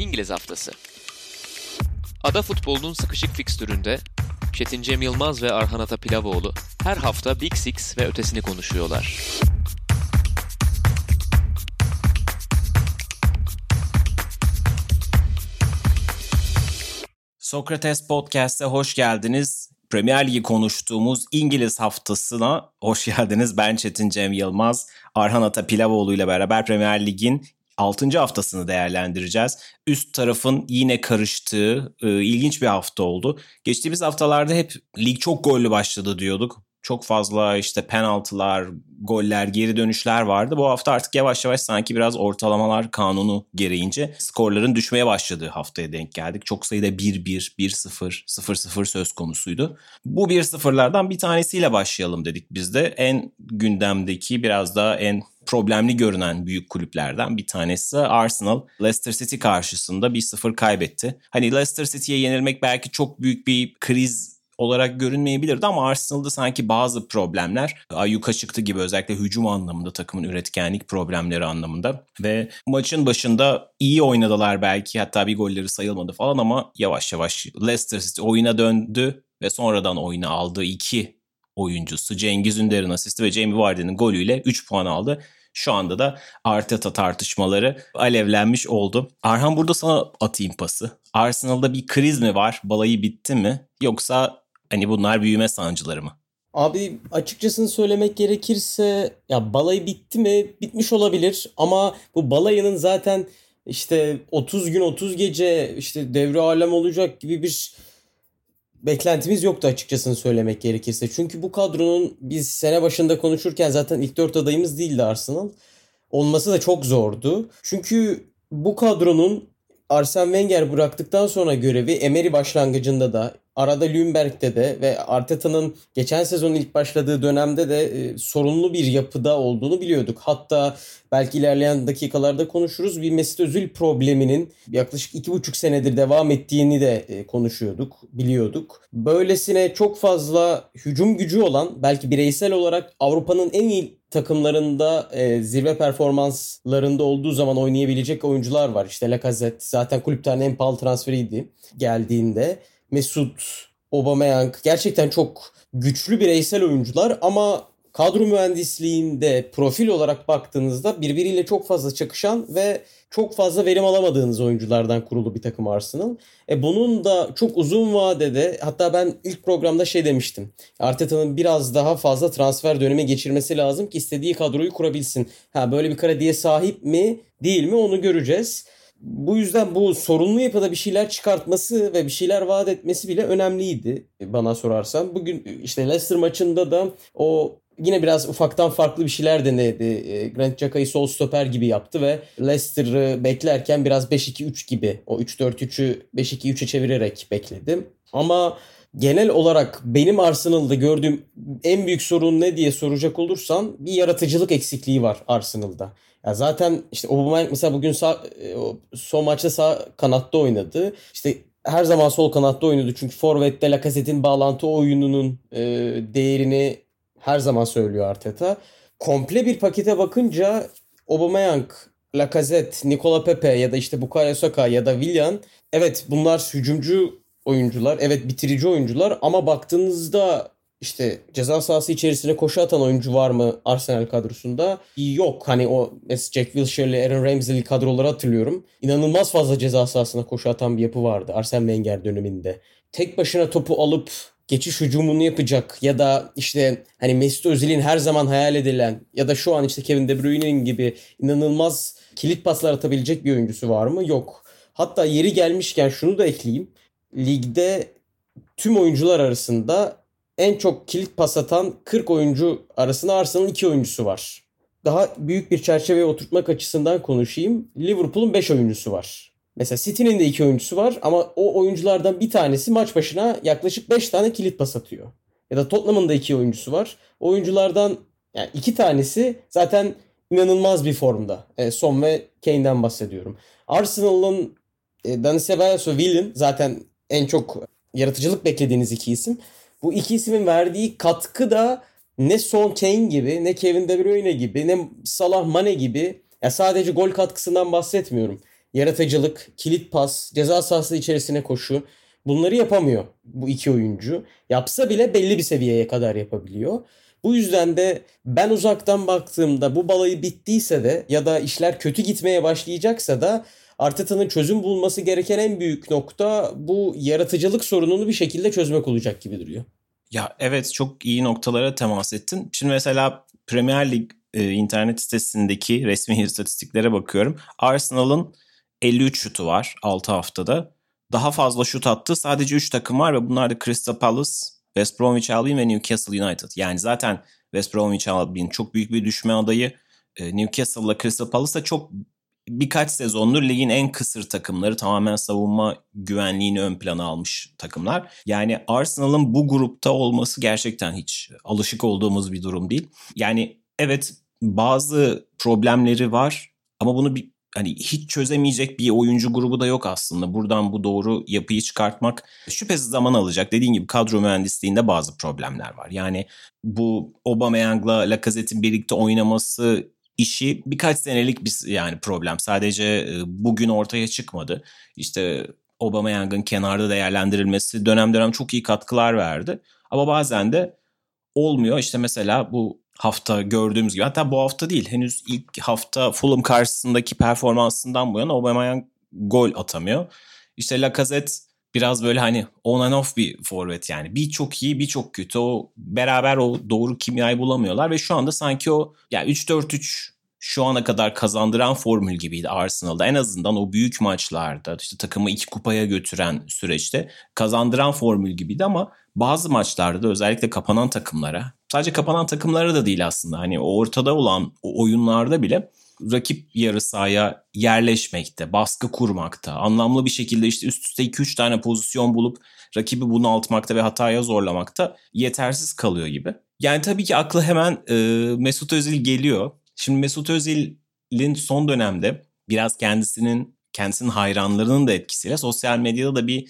İngiliz Haftası. Ada futbolunun sıkışık fikstüründe Çetin Cem Yılmaz ve Arhan Atapilavoğlu her hafta Big Six ve ötesini konuşuyorlar. Sokrates Podcast'e hoş geldiniz. Premier Ligi konuştuğumuz İngiliz haftasına hoş geldiniz. Ben Çetin Cem Yılmaz, Arhan Atapilavoğlu ile beraber Premier Lig'in 6. haftasını değerlendireceğiz. Üst tarafın yine karıştığı e, ilginç bir hafta oldu. Geçtiğimiz haftalarda hep lig çok gollü başladı diyorduk. Çok fazla işte penaltılar, goller, geri dönüşler vardı. Bu hafta artık yavaş yavaş sanki biraz ortalamalar kanunu gereğince skorların düşmeye başladığı haftaya denk geldik. Çok sayıda 1-1, 1-0, 0-0 söz konusuydu. Bu 1-0'lardan bir tanesiyle başlayalım dedik biz de. En gündemdeki biraz daha en problemli görünen büyük kulüplerden bir tanesi Arsenal. Leicester City karşısında 1-0 kaybetti. Hani Leicester City'ye yenilmek belki çok büyük bir kriz olarak görünmeyebilirdi ama Arsenal'da sanki bazı problemler ayyuka çıktı gibi özellikle hücum anlamında takımın üretkenlik problemleri anlamında ve maçın başında iyi oynadılar belki hatta bir golleri sayılmadı falan ama yavaş yavaş Leicester City oyuna döndü ve sonradan oyuna aldığı iki oyuncusu Cengiz Ünder'in asisti ve Jamie Vardy'nin golüyle 3 puan aldı. Şu anda da Arteta tartışmaları alevlenmiş oldu. Arhan burada sana atayım pası. Arsenal'da bir kriz mi var? Balayı bitti mi? Yoksa hani bunlar büyüme sancıları mı? Abi açıkçasını söylemek gerekirse ya balayı bitti mi? Bitmiş olabilir ama bu balayının zaten işte 30 gün 30 gece işte devre alem olacak gibi bir beklentimiz yoktu açıkçasını söylemek gerekirse. Çünkü bu kadronun biz sene başında konuşurken zaten ilk dört adayımız değildi Arsenal. Olması da çok zordu. Çünkü bu kadronun Arsene Wenger bıraktıktan sonra görevi Emery başlangıcında da arada Lundberg'de de ve Arteta'nın geçen sezon ilk başladığı dönemde de e, sorunlu bir yapıda olduğunu biliyorduk. Hatta belki ilerleyen dakikalarda konuşuruz. Bir Mesut Özil probleminin yaklaşık iki buçuk senedir devam ettiğini de e, konuşuyorduk, biliyorduk. Böylesine çok fazla hücum gücü olan belki bireysel olarak Avrupa'nın en iyi takımlarında e, zirve performanslarında olduğu zaman oynayabilecek oyuncular var. İşte Lacazette zaten kulüpten en pahalı transferiydi geldiğinde. Mesut, Aubameyang gerçekten çok güçlü bireysel oyuncular ama kadro mühendisliğinde profil olarak baktığınızda birbiriyle çok fazla çakışan ve çok fazla verim alamadığınız oyunculardan kurulu bir takım Arsenal. E bunun da çok uzun vadede hatta ben ilk programda şey demiştim. Arteta'nın biraz daha fazla transfer dönemi geçirmesi lazım ki istediği kadroyu kurabilsin. Ha böyle bir krediye sahip mi değil mi onu göreceğiz. Bu yüzden bu sorunlu yapıda bir şeyler çıkartması ve bir şeyler vaat etmesi bile önemliydi bana sorarsan. Bugün işte Leicester maçında da o yine biraz ufaktan farklı bir şeyler denedi. E, Grant Xhaka'yı sol stoper gibi yaptı ve Leicester'ı beklerken biraz 5-2-3 gibi o 3-4-3'ü 5-2-3'e çevirerek bekledim. Ama genel olarak benim Arsenal'da gördüğüm en büyük sorun ne diye soracak olursan bir yaratıcılık eksikliği var Arsenal'da. Ya zaten işte Aubameyang mesela bugün sağ, e, son maçta sağ kanatta oynadı. İşte her zaman sol kanatta oynadı çünkü Forvet'te Lacazette'in bağlantı oyununun e, değerini her zaman söylüyor Arteta. Komple bir pakete bakınca Aubameyang, Lacazette, Nicola Pepe ya da işte Bukayo Saka ya da Willian evet bunlar hücumcu oyuncular. Evet bitirici oyuncular ama baktığınızda işte ceza sahası içerisine koşu atan oyuncu var mı Arsenal kadrosunda? Yok. Hani o Jack Wilshere'li Aaron Ramsey'li kadroları hatırlıyorum. İnanılmaz fazla ceza sahasına koşu atan bir yapı vardı Arsene Wenger döneminde. Tek başına topu alıp geçiş hücumunu yapacak ya da işte hani Mesut Özil'in her zaman hayal edilen ya da şu an işte Kevin De Bruyne'nin gibi inanılmaz kilit paslar atabilecek bir oyuncusu var mı? Yok. Hatta yeri gelmişken şunu da ekleyeyim. Ligde tüm oyuncular arasında en çok kilit pas atan 40 oyuncu arasında Arsenal'ın 2 oyuncusu var. Daha büyük bir çerçeveye oturtmak açısından konuşayım. Liverpool'un 5 oyuncusu var. Mesela City'nin de 2 oyuncusu var ama o oyunculardan bir tanesi maç başına yaklaşık 5 tane kilit pas atıyor. Ya da Tottenham'ın da 2 oyuncusu var. Oyunculardan yani iki tanesi zaten inanılmaz bir formda. E, Son ve Kane'den bahsediyorum. Arsenal'ın e, Dani Ceballos ve Willian zaten en çok yaratıcılık beklediğiniz iki isim. Bu iki ismin verdiği katkı da ne Son Kane gibi, ne Kevin De Bruyne gibi, ne Salah Mane gibi ya sadece gol katkısından bahsetmiyorum. yaratıcılık, kilit pas, ceza sahası içerisine koşu bunları yapamıyor bu iki oyuncu. Yapsa bile belli bir seviyeye kadar yapabiliyor. Bu yüzden de ben uzaktan baktığımda bu balayı bittiyse de ya da işler kötü gitmeye başlayacaksa da Arteta'nın çözüm bulması gereken en büyük nokta bu yaratıcılık sorununu bir şekilde çözmek olacak gibi duruyor. Ya evet çok iyi noktalara temas ettin. Şimdi mesela Premier Lig e, internet sitesindeki resmi istatistiklere bakıyorum. Arsenal'ın 53 şutu var 6 haftada. Daha fazla şut attı sadece 3 takım var ve bunlar da Crystal Palace, West Bromwich Albion ve Newcastle United. Yani zaten West Bromwich Albion çok büyük bir düşme adayı. E, Newcastle'la Crystal Palace da çok birkaç sezondur ligin en kısır takımları tamamen savunma güvenliğini ön plana almış takımlar. Yani Arsenal'ın bu grupta olması gerçekten hiç alışık olduğumuz bir durum değil. Yani evet bazı problemleri var ama bunu bir hani hiç çözemeyecek bir oyuncu grubu da yok aslında. Buradan bu doğru yapıyı çıkartmak şüphesiz zaman alacak. Dediğin gibi kadro mühendisliğinde bazı problemler var. Yani bu Aubameyang'la Lacazette'in birlikte oynaması işi birkaç senelik bir yani problem. Sadece bugün ortaya çıkmadı. İşte Aubameyang'ın kenarda değerlendirilmesi dönem dönem çok iyi katkılar verdi. Ama bazen de olmuyor. İşte mesela bu hafta gördüğümüz gibi hatta bu hafta değil henüz ilk hafta Fulham karşısındaki performansından bu yana Aubameyang gol atamıyor. İşte Lacazette biraz böyle hani on and off bir forvet yani. Bir çok iyi bir çok kötü. O beraber o doğru kimyayı bulamıyorlar ve şu anda sanki o yani 3-4-3 şu ana kadar kazandıran formül gibiydi Arsenal'da. En azından o büyük maçlarda işte takımı iki kupaya götüren süreçte kazandıran formül gibiydi ama bazı maçlarda da özellikle kapanan takımlara sadece kapanan takımlara da değil aslında hani ortada olan oyunlarda bile rakip yarı sahaya yerleşmekte, baskı kurmakta, anlamlı bir şekilde işte üst üste 2-3 tane pozisyon bulup rakibi bunaltmakta ve hataya zorlamakta yetersiz kalıyor gibi. Yani tabii ki aklı hemen e, Mesut Özil geliyor. Şimdi Mesut Özil'in son dönemde biraz kendisinin kendisinin hayranlarının da etkisiyle sosyal medyada da bir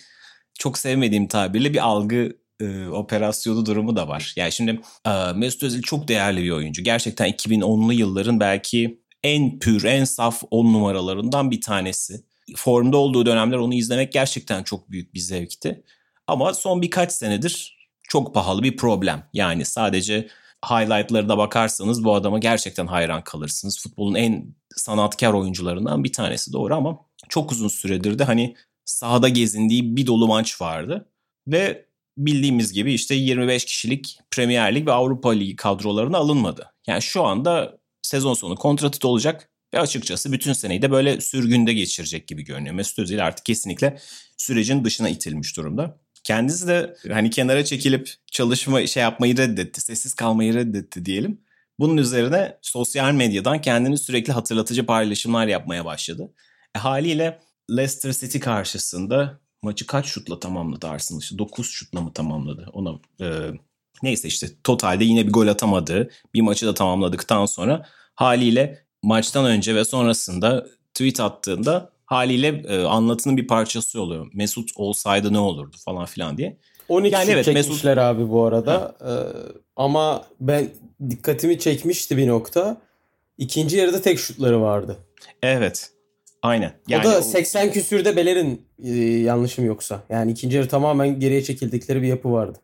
çok sevmediğim tabirle bir algı e, operasyonu durumu da var. Yani şimdi e, Mesut Özil çok değerli bir oyuncu. Gerçekten 2010'lu yılların belki en pür, en saf 10 numaralarından bir tanesi. Formda olduğu dönemler onu izlemek gerçekten çok büyük bir zevkti. Ama son birkaç senedir çok pahalı bir problem. Yani sadece highlightlarına bakarsanız bu adama gerçekten hayran kalırsınız. Futbolun en sanatkar oyuncularından bir tanesi doğru ama çok uzun süredir de hani sahada gezindiği bir dolu maç vardı. Ve bildiğimiz gibi işte 25 kişilik Premier Lig ve Avrupa Ligi kadrolarına alınmadı. Yani şu anda sezon sonu kontratı da olacak ve açıkçası bütün seneyi de böyle sürgünde geçirecek gibi görünüyor. Mesut Özil artık kesinlikle sürecin dışına itilmiş durumda. Kendisi de hani kenara çekilip çalışma şey yapmayı reddetti, sessiz kalmayı reddetti diyelim. Bunun üzerine sosyal medyadan kendini sürekli hatırlatıcı paylaşımlar yapmaya başladı. E, haliyle Leicester City karşısında maçı kaç şutla tamamladı Arsenal? İşte 9 şutla mı tamamladı? Ona e, neyse işte totalde yine bir gol atamadı. Bir maçı da tamamladıktan sonra haliyle maçtan önce ve sonrasında tweet attığında haliyle e, anlatının bir parçası oluyor. Mesut olsaydı ne olurdu falan filan diye. 12 yani evet, çekmişler Mesut... abi bu arada. Ee, ama ben dikkatimi çekmişti bir nokta. İkinci yarıda tek şutları vardı. Evet. Aynen. Yani o da 80 o... küsürde Beler'in e, yanlışım yoksa. Yani ikinci yarı tamamen geriye çekildikleri bir yapı vardı.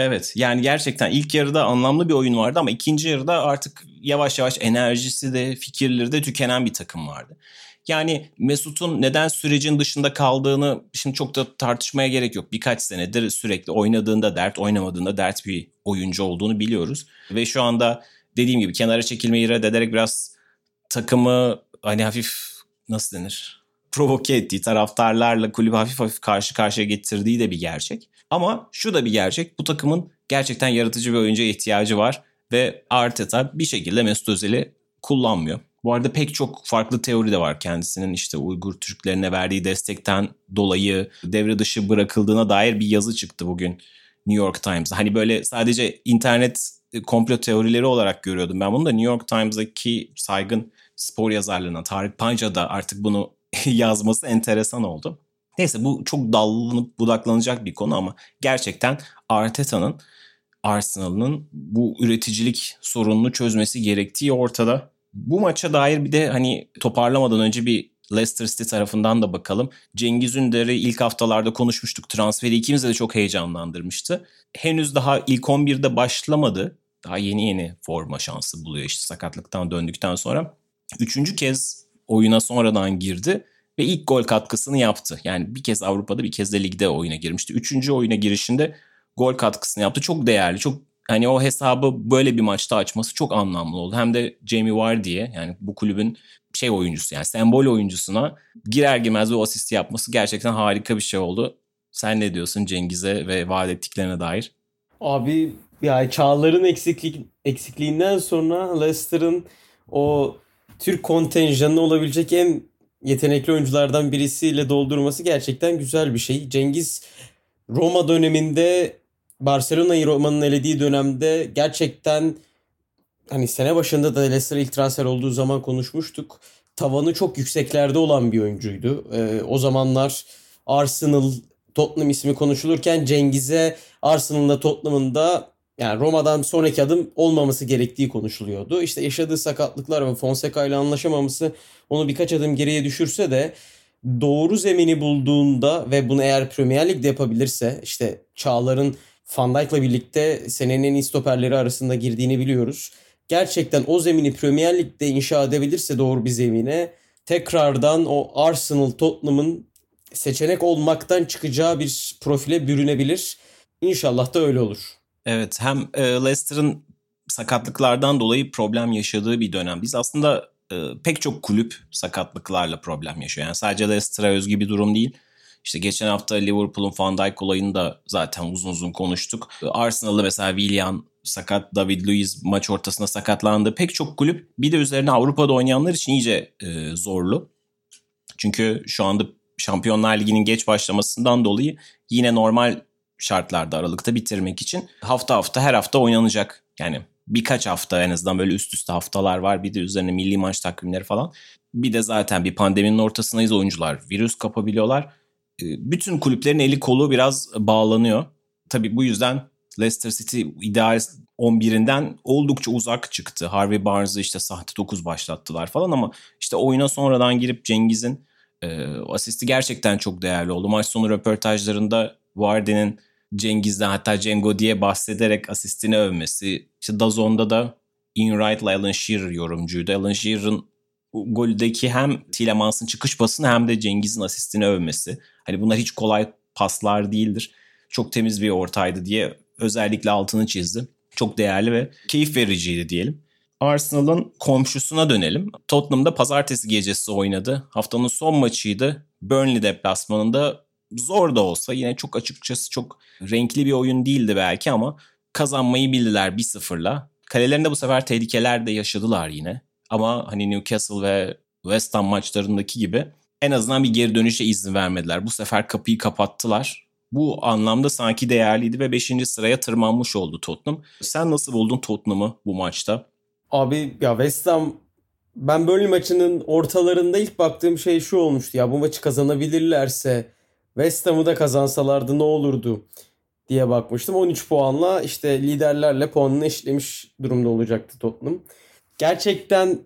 Evet yani gerçekten ilk yarıda anlamlı bir oyun vardı ama ikinci yarıda artık yavaş yavaş enerjisi de fikirleri de tükenen bir takım vardı. Yani Mesut'un neden sürecin dışında kaldığını şimdi çok da tartışmaya gerek yok. Birkaç senedir sürekli oynadığında dert, oynamadığında dert bir oyuncu olduğunu biliyoruz. Ve şu anda dediğim gibi kenara çekilmeyi reddederek biraz takımı hani hafif nasıl denir? Provoke ettiği taraftarlarla kulübü hafif hafif karşı karşıya getirdiği de bir gerçek. Ama şu da bir gerçek. Bu takımın gerçekten yaratıcı bir oyuncuya ihtiyacı var. Ve Arteta bir şekilde Mesut Özil'i kullanmıyor. Bu arada pek çok farklı teori de var kendisinin işte Uygur Türklerine verdiği destekten dolayı devre dışı bırakıldığına dair bir yazı çıktı bugün New York Times. Hani böyle sadece internet komplo teorileri olarak görüyordum ben bunu da New York Times'daki saygın spor yazarlarına Tarık Panca da artık bunu yazması enteresan oldu. Neyse bu çok dallanıp budaklanacak bir konu ama gerçekten Arteta'nın Arsenal'ın bu üreticilik sorununu çözmesi gerektiği ortada. Bu maça dair bir de hani toparlamadan önce bir Leicester City tarafından da bakalım. Cengiz Ünder'i ilk haftalarda konuşmuştuk. Transferi ikimiz de çok heyecanlandırmıştı. Henüz daha ilk 11'de başlamadı. Daha yeni yeni forma şansı buluyor işte sakatlıktan döndükten sonra. Üçüncü kez oyuna sonradan girdi ve ilk gol katkısını yaptı. Yani bir kez Avrupa'da bir kez de ligde oyuna girmişti. Üçüncü oyuna girişinde gol katkısını yaptı. Çok değerli, çok hani o hesabı böyle bir maçta açması çok anlamlı oldu. Hem de Jamie Vardy'ye yani bu kulübün şey oyuncusu yani sembol oyuncusuna girer girmez bir asist yapması gerçekten harika bir şey oldu. Sen ne diyorsun Cengiz'e ve vaat ettiklerine dair? Abi yani Çağlar'ın eksiklik, eksikliğinden sonra Leicester'ın o Türk kontenjanı olabilecek en yetenekli oyunculardan birisiyle doldurması gerçekten güzel bir şey. Cengiz Roma döneminde Barcelona'yı Roma'nın elediği dönemde gerçekten hani sene başında da Leicester ilk transfer olduğu zaman konuşmuştuk. Tavanı çok yükseklerde olan bir oyuncuydu. Ee, o zamanlar Arsenal, Tottenham ismi konuşulurken Cengiz'e Arsenal'da Tottenham'ın da yani Roma'dan sonraki adım olmaması gerektiği konuşuluyordu. İşte yaşadığı sakatlıklar ve Fonseca ile anlaşamaması onu birkaç adım geriye düşürse de doğru zemini bulduğunda ve bunu eğer Premier Lig'de yapabilirse işte Çağlar'ın Van Dijk'la birlikte senenin en iyi stoperleri arasında girdiğini biliyoruz. Gerçekten o zemini Premier Lig'de inşa edebilirse doğru bir zemine tekrardan o Arsenal Tottenham'ın seçenek olmaktan çıkacağı bir profile bürünebilir. İnşallah da öyle olur. Evet hem e, Leicester'ın sakatlıklardan dolayı problem yaşadığı bir dönem. Biz aslında e, pek çok kulüp sakatlıklarla problem yaşıyor. Yani sadece Leicester'a özgü bir durum değil. İşte geçen hafta Liverpool'un Van Dijk olayını da zaten uzun uzun konuştuk. Arsenal'da mesela Willian sakat, David Luiz maç ortasında sakatlandı. Pek çok kulüp bir de üzerine Avrupa'da oynayanlar için iyice e, zorlu. Çünkü şu anda Şampiyonlar Ligi'nin geç başlamasından dolayı yine normal şartlarda Aralık'ta bitirmek için hafta hafta her hafta oynanacak. Yani birkaç hafta en azından böyle üst üste haftalar var. Bir de üzerine milli maç takvimleri falan. Bir de zaten bir pandeminin ortasındayız oyuncular. Virüs kapabiliyorlar. Ee, bütün kulüplerin eli kolu biraz bağlanıyor. Tabii bu yüzden Leicester City ideal 11'inden oldukça uzak çıktı. Harvey Barnes'ı işte sahte 9 başlattılar falan ama işte oyuna sonradan girip Cengiz'in e, asisti gerçekten çok değerli oldu. Maç sonu röportajlarında Vardy'nin Cengiz'den hatta Cengo diye bahsederek asistini övmesi. İşte Dazon'da da Ian Wright'la Alan Shearer yorumcuydu. Alan Shearer'ın goldeki hem Tielemans'ın çıkış pasını hem de Cengiz'in asistini övmesi. Hani bunlar hiç kolay paslar değildir. Çok temiz bir ortaydı diye özellikle altını çizdi. Çok değerli ve keyif vericiydi diyelim. Arsenal'ın komşusuna dönelim. Tottenham'da pazartesi gecesi oynadı. Haftanın son maçıydı. Burnley deplasmanında zor da olsa yine çok açıkçası çok renkli bir oyun değildi belki ama kazanmayı bildiler 1-0'la. Kalelerinde bu sefer tehlikeler de yaşadılar yine. Ama hani Newcastle ve West Ham maçlarındaki gibi en azından bir geri dönüşe izin vermediler. Bu sefer kapıyı kapattılar. Bu anlamda sanki değerliydi ve 5. sıraya tırmanmış oldu Tottenham. Sen nasıl buldun Tottenham'ı bu maçta? Abi ya West Ham ben Burnley maçının ortalarında ilk baktığım şey şu olmuştu. Ya bu maçı kazanabilirlerse West Ham'ı da kazansalardı ne olurdu diye bakmıştım. 13 puanla işte liderlerle puanını eşitlemiş durumda olacaktı Tottenham. Gerçekten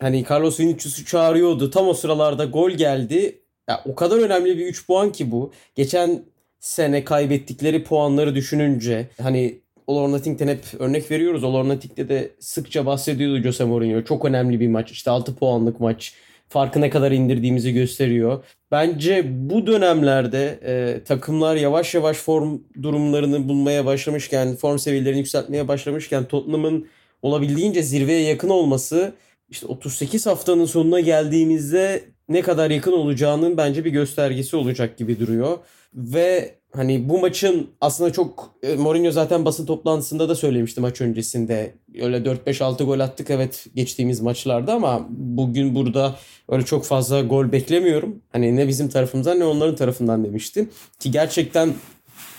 hani Carlos Vinicius'u çağırıyordu. Tam o sıralarda gol geldi. Ya, o kadar önemli bir 3 puan ki bu. Geçen sene kaybettikleri puanları düşününce hani All or Nothing'den hep örnek veriyoruz. All or Nothing'de de sıkça bahsediyordu Jose Mourinho. Çok önemli bir maç. İşte 6 puanlık maç farkı ne kadar indirdiğimizi gösteriyor. Bence bu dönemlerde e, takımlar yavaş yavaş form durumlarını bulmaya başlamışken, form seviyelerini yükseltmeye başlamışken Tottenham'ın olabildiğince zirveye yakın olması işte 38 haftanın sonuna geldiğimizde ne kadar yakın olacağının bence bir göstergesi olacak gibi duruyor. Ve hani bu maçın aslında çok e, Mourinho zaten basın toplantısında da söylemişti maç öncesinde. Öyle 4-5-6 gol attık evet geçtiğimiz maçlarda ama bugün burada öyle çok fazla gol beklemiyorum. Hani ne bizim tarafımızdan ne onların tarafından demişti. Ki gerçekten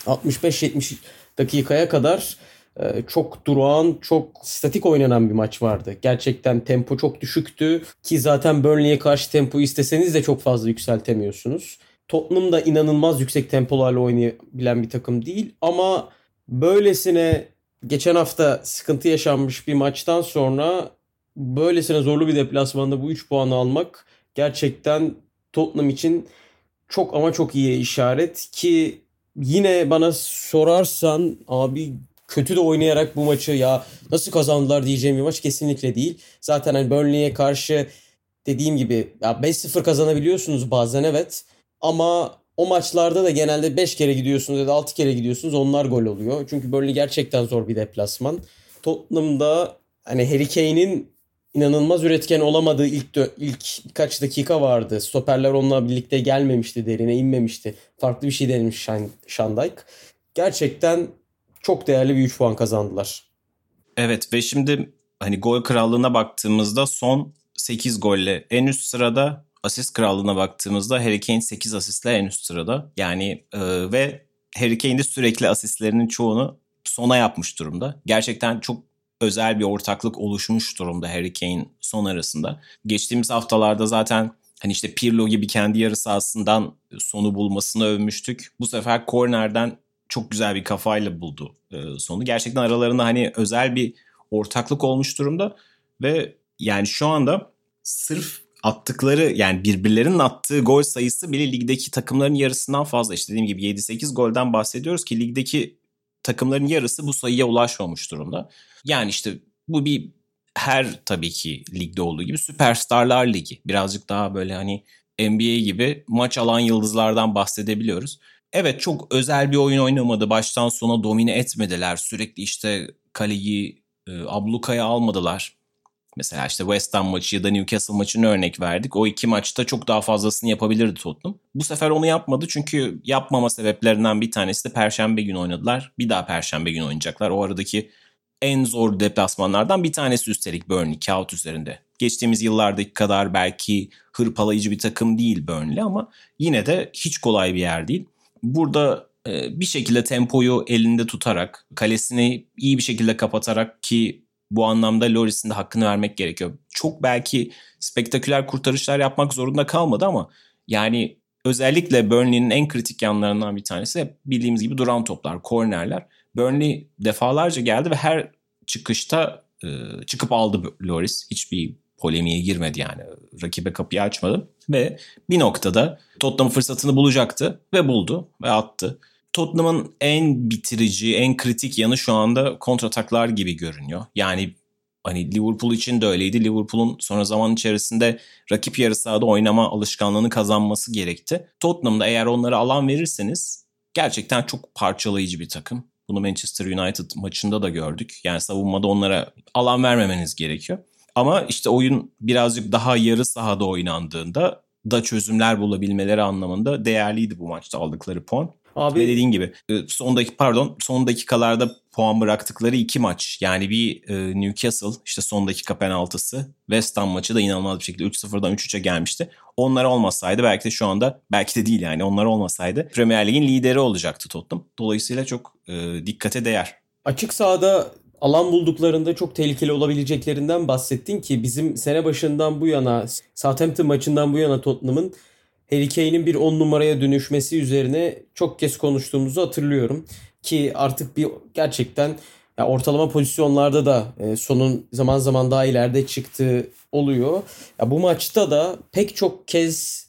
65-70 dakikaya kadar e, çok durağan, çok statik oynanan bir maç vardı. Gerçekten tempo çok düşüktü ki zaten Burnley'e karşı tempo isteseniz de çok fazla yükseltemiyorsunuz. Tottenham da inanılmaz yüksek tempolarla oynayabilen bir takım değil ama böylesine geçen hafta sıkıntı yaşanmış bir maçtan sonra böylesine zorlu bir deplasmanda bu 3 puanı almak gerçekten Tottenham için çok ama çok iyi işaret ki yine bana sorarsan abi kötü de oynayarak bu maçı ya nasıl kazandılar diyeceğim bir maç kesinlikle değil. Zaten hani Burnley'e karşı dediğim gibi ya 5-0 kazanabiliyorsunuz bazen evet ama o maçlarda da genelde 5 kere gidiyorsunuz ya da 6 kere gidiyorsunuz onlar gol oluyor. Çünkü Burnley gerçekten zor bir deplasman. Tottenham'da hani Harry Kane'in inanılmaz üretken olamadığı ilk ilk birkaç dakika vardı. Stoperler onunla birlikte gelmemişti, derine inmemişti. Farklı bir şey denemiş Şandayk. Gerçekten çok değerli bir 3 puan kazandılar. Evet ve şimdi hani gol krallığına baktığımızda son 8 golle en üst sırada asist krallığına baktığımızda Harry Kane 8 asistle en üst sırada. Yani e, ve Harry Kane de sürekli asistlerinin çoğunu sona yapmış durumda. Gerçekten çok özel bir ortaklık oluşmuş durumda Harry Kane son arasında. Geçtiğimiz haftalarda zaten hani işte Pirlo gibi kendi yarı sahasından sonu bulmasını övmüştük. Bu sefer kornerden çok güzel bir kafayla buldu e, sonu. Gerçekten aralarında hani özel bir ortaklık olmuş durumda ve yani şu anda sırf attıkları yani birbirlerinin attığı gol sayısı bile ligdeki takımların yarısından fazla. İşte dediğim gibi 7-8 golden bahsediyoruz ki ligdeki takımların yarısı bu sayıya ulaşmamış durumda. Yani işte bu bir her tabii ki ligde olduğu gibi süperstarlar ligi. Birazcık daha böyle hani NBA gibi maç alan yıldızlardan bahsedebiliyoruz. Evet çok özel bir oyun oynamadı. Baştan sona domine etmediler. Sürekli işte kaleyi e, ablukaya almadılar. Mesela işte West Ham maçı ya da Newcastle maçını örnek verdik. O iki maçta çok daha fazlasını yapabilirdi Tottenham. Bu sefer onu yapmadı çünkü yapmama sebeplerinden bir tanesi de Perşembe günü oynadılar. Bir daha Perşembe günü oynayacaklar. O aradaki en zor deplasmanlardan bir tanesi üstelik Burnley kağıt üzerinde. Geçtiğimiz yıllardaki kadar belki hırpalayıcı bir takım değil Burnley ama yine de hiç kolay bir yer değil. Burada e, bir şekilde tempoyu elinde tutarak, kalesini iyi bir şekilde kapatarak ki bu anlamda Loris'in de hakkını vermek gerekiyor. Çok belki spektaküler kurtarışlar yapmak zorunda kalmadı ama yani özellikle Burnley'nin en kritik yanlarından bir tanesi bildiğimiz gibi duran toplar, kornerler. Burnley defalarca geldi ve her çıkışta e, çıkıp aldı Loris. Hiçbir polemiğe girmedi yani. Rakibe kapıyı açmadı. Ve bir noktada Tottenham fırsatını bulacaktı ve buldu ve attı. Tottenham'ın en bitirici, en kritik yanı şu anda kontrataklar gibi görünüyor. Yani hani Liverpool için de öyleydi. Liverpool'un sonra zaman içerisinde rakip yarı sahada oynama alışkanlığını kazanması gerekti. Tottenham'da eğer onlara alan verirseniz gerçekten çok parçalayıcı bir takım. Bunu Manchester United maçında da gördük. Yani savunmada onlara alan vermemeniz gerekiyor. Ama işte oyun birazcık daha yarı sahada oynandığında da çözümler bulabilmeleri anlamında değerliydi bu maçta aldıkları puan. Abi Ve dediğin gibi e, son dakika pardon son dakikalarda puan bıraktıkları iki maç. Yani bir e, Newcastle işte son dakika penaltısı. West Ham maçı da inanılmaz bir şekilde 3-0'dan 3-3'e gelmişti. Onlar olmasaydı belki de şu anda belki de değil yani onlar olmasaydı Premier Lig'in lideri olacaktı Tottenham. Dolayısıyla çok e, dikkate değer. Açık sahada alan bulduklarında çok tehlikeli olabileceklerinden bahsettin ki bizim sene başından bu yana Southampton maçından bu yana Tottenham'ın Harry Kane'in bir 10 numaraya dönüşmesi üzerine çok kez konuştuğumuzu hatırlıyorum. Ki artık bir gerçekten ya ortalama pozisyonlarda da e, sonun zaman zaman daha ileride çıktığı oluyor. Ya bu maçta da pek çok kez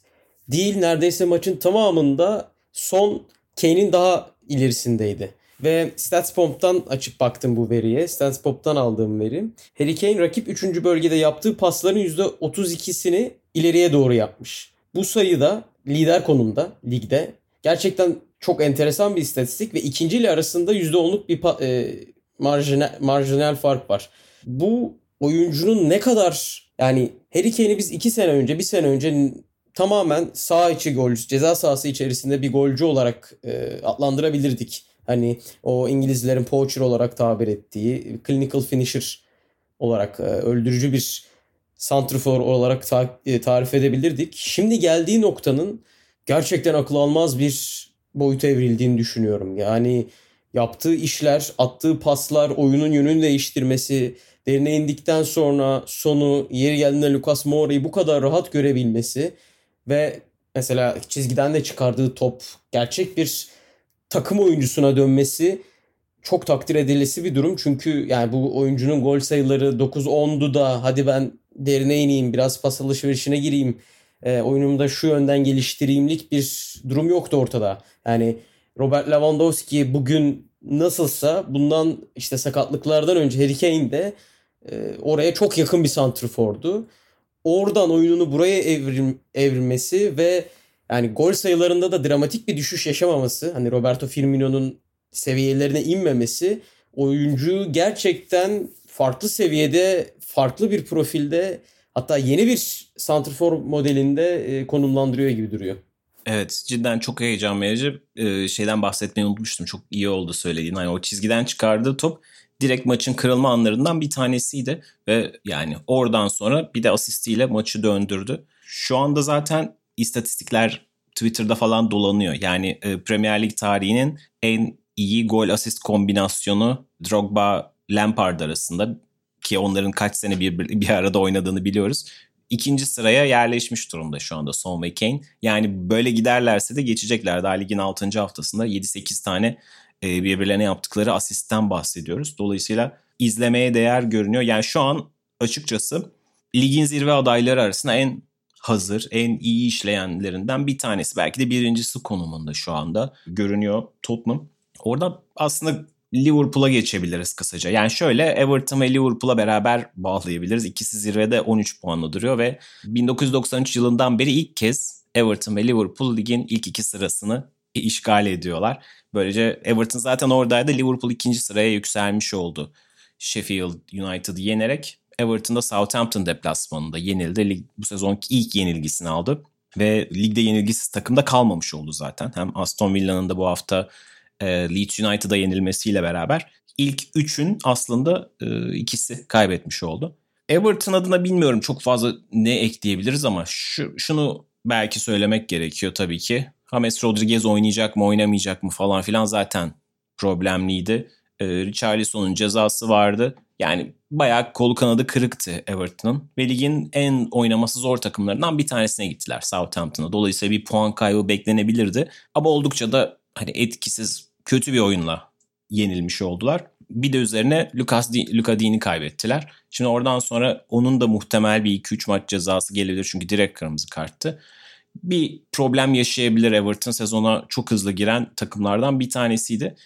değil neredeyse maçın tamamında son Kane'in daha ilerisindeydi. Ve StatsBomb'dan açıp baktım bu veriye. StatsBomb'dan aldığım veri. Harry Kane rakip 3. bölgede yaptığı pasların %32'sini ileriye doğru yapmış. Bu sayıda lider konumda ligde. Gerçekten çok enteresan bir istatistik ve ikinci ile arasında %10'luk bir e, marjinal, marjinal fark var. Bu oyuncunun ne kadar yani Harry Kane'i biz iki sene önce, bir sene önce tamamen sağ içi gol, ceza sahası içerisinde bir golcü olarak e, adlandırabilirdik. Hani o İngilizlerin poacher olarak tabir ettiği clinical finisher olarak e, öldürücü bir santrfor olarak ta- e, tarif edebilirdik. Şimdi geldiği noktanın gerçekten akıl almaz bir boyuta evrildiğini düşünüyorum. Yani yaptığı işler, attığı paslar, oyunun yönünü değiştirmesi, derine indikten sonra sonu yeri geldiğinde Lucas Moura'yı bu kadar rahat görebilmesi ve mesela çizgiden de çıkardığı top gerçek bir takım oyuncusuna dönmesi çok takdir edilesi bir durum. Çünkü yani bu oyuncunun gol sayıları 9-10'du da hadi ben derine ineyim biraz pas alışverişine gireyim e, oyunumda şu yönden geliştireyimlik bir durum yoktu ortada. Yani Robert Lewandowski bugün nasılsa bundan işte sakatlıklardan önce Harry Kane de e, oraya çok yakın bir santrfordu. Oradan oyununu buraya evrim, evrilmesi ve yani gol sayılarında da dramatik bir düşüş yaşamaması, hani Roberto Firmino'nun seviyelerine inmemesi oyuncuyu gerçekten farklı seviyede, farklı bir profilde hatta yeni bir santrfor modelinde e, konumlandırıyor gibi duruyor. Evet cidden çok heyecan verici. Ee, şeyden bahsetmeyi unutmuştum. Çok iyi oldu söylediğin. Hani o çizgiden çıkardığı top direkt maçın kırılma anlarından bir tanesiydi. Ve yani oradan sonra bir de asistiyle maçı döndürdü. Şu anda zaten istatistikler Twitter'da falan dolanıyor. Yani e, Premier Lig tarihinin en iyi gol asist kombinasyonu Drogba Lampard arasında ki onların kaç sene bir, bir arada oynadığını biliyoruz. İkinci sıraya yerleşmiş durumda şu anda Son ve Kane. Yani böyle giderlerse de geçecekler. Daha ligin 6. haftasında 7-8 tane e, birbirlerine yaptıkları asistten bahsediyoruz. Dolayısıyla izlemeye değer görünüyor. Yani şu an açıkçası ligin zirve adayları arasında en hazır, en iyi işleyenlerinden bir tanesi. Belki de birincisi konumunda şu anda görünüyor Tottenham. Orada aslında Liverpool'a geçebiliriz kısaca. Yani şöyle Everton ve Liverpool'a beraber bağlayabiliriz. İkisi zirvede 13 puanla duruyor ve 1993 yılından beri ilk kez Everton ve Liverpool ligin ilk iki sırasını işgal ediyorlar. Böylece Everton zaten oradaydı. Liverpool ikinci sıraya yükselmiş oldu. Sheffield United'ı yenerek. Everton da Southampton deplasmanında yenildi. Lig, bu sezonki ilk yenilgisini aldı. Ve ligde yenilgisiz takımda kalmamış oldu zaten. Hem Aston Villa'nın da bu hafta e, Leeds United'a yenilmesiyle beraber ilk üçün aslında e, ikisi kaybetmiş oldu. Everton adına bilmiyorum çok fazla ne ekleyebiliriz ama şu, şunu belki söylemek gerekiyor tabii ki. James Rodriguez oynayacak mı oynamayacak mı falan filan zaten problemliydi. E, Richarlison'un cezası vardı. Yani bayağı kolu kanadı kırıktı Everton'ın. Ve ligin en oynaması zor takımlarından bir tanesine gittiler Southampton'a. Dolayısıyla bir puan kaybı beklenebilirdi. Ama oldukça da hani etkisiz kötü bir oyunla yenilmiş oldular. Bir de üzerine Lucas Di, Luka Dean'i kaybettiler. Şimdi oradan sonra onun da muhtemel bir 2-3 maç cezası gelebilir çünkü direkt kırmızı karttı. Bir problem yaşayabilir Everton sezona çok hızlı giren takımlardan bir tanesiydi.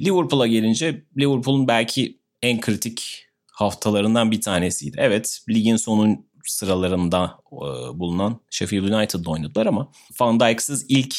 Liverpool'a gelince Liverpool'un belki en kritik haftalarından bir tanesiydi. Evet ligin sonun sıralarında e, bulunan Sheffield United'la oynadılar ama Van Dijk'sız ilk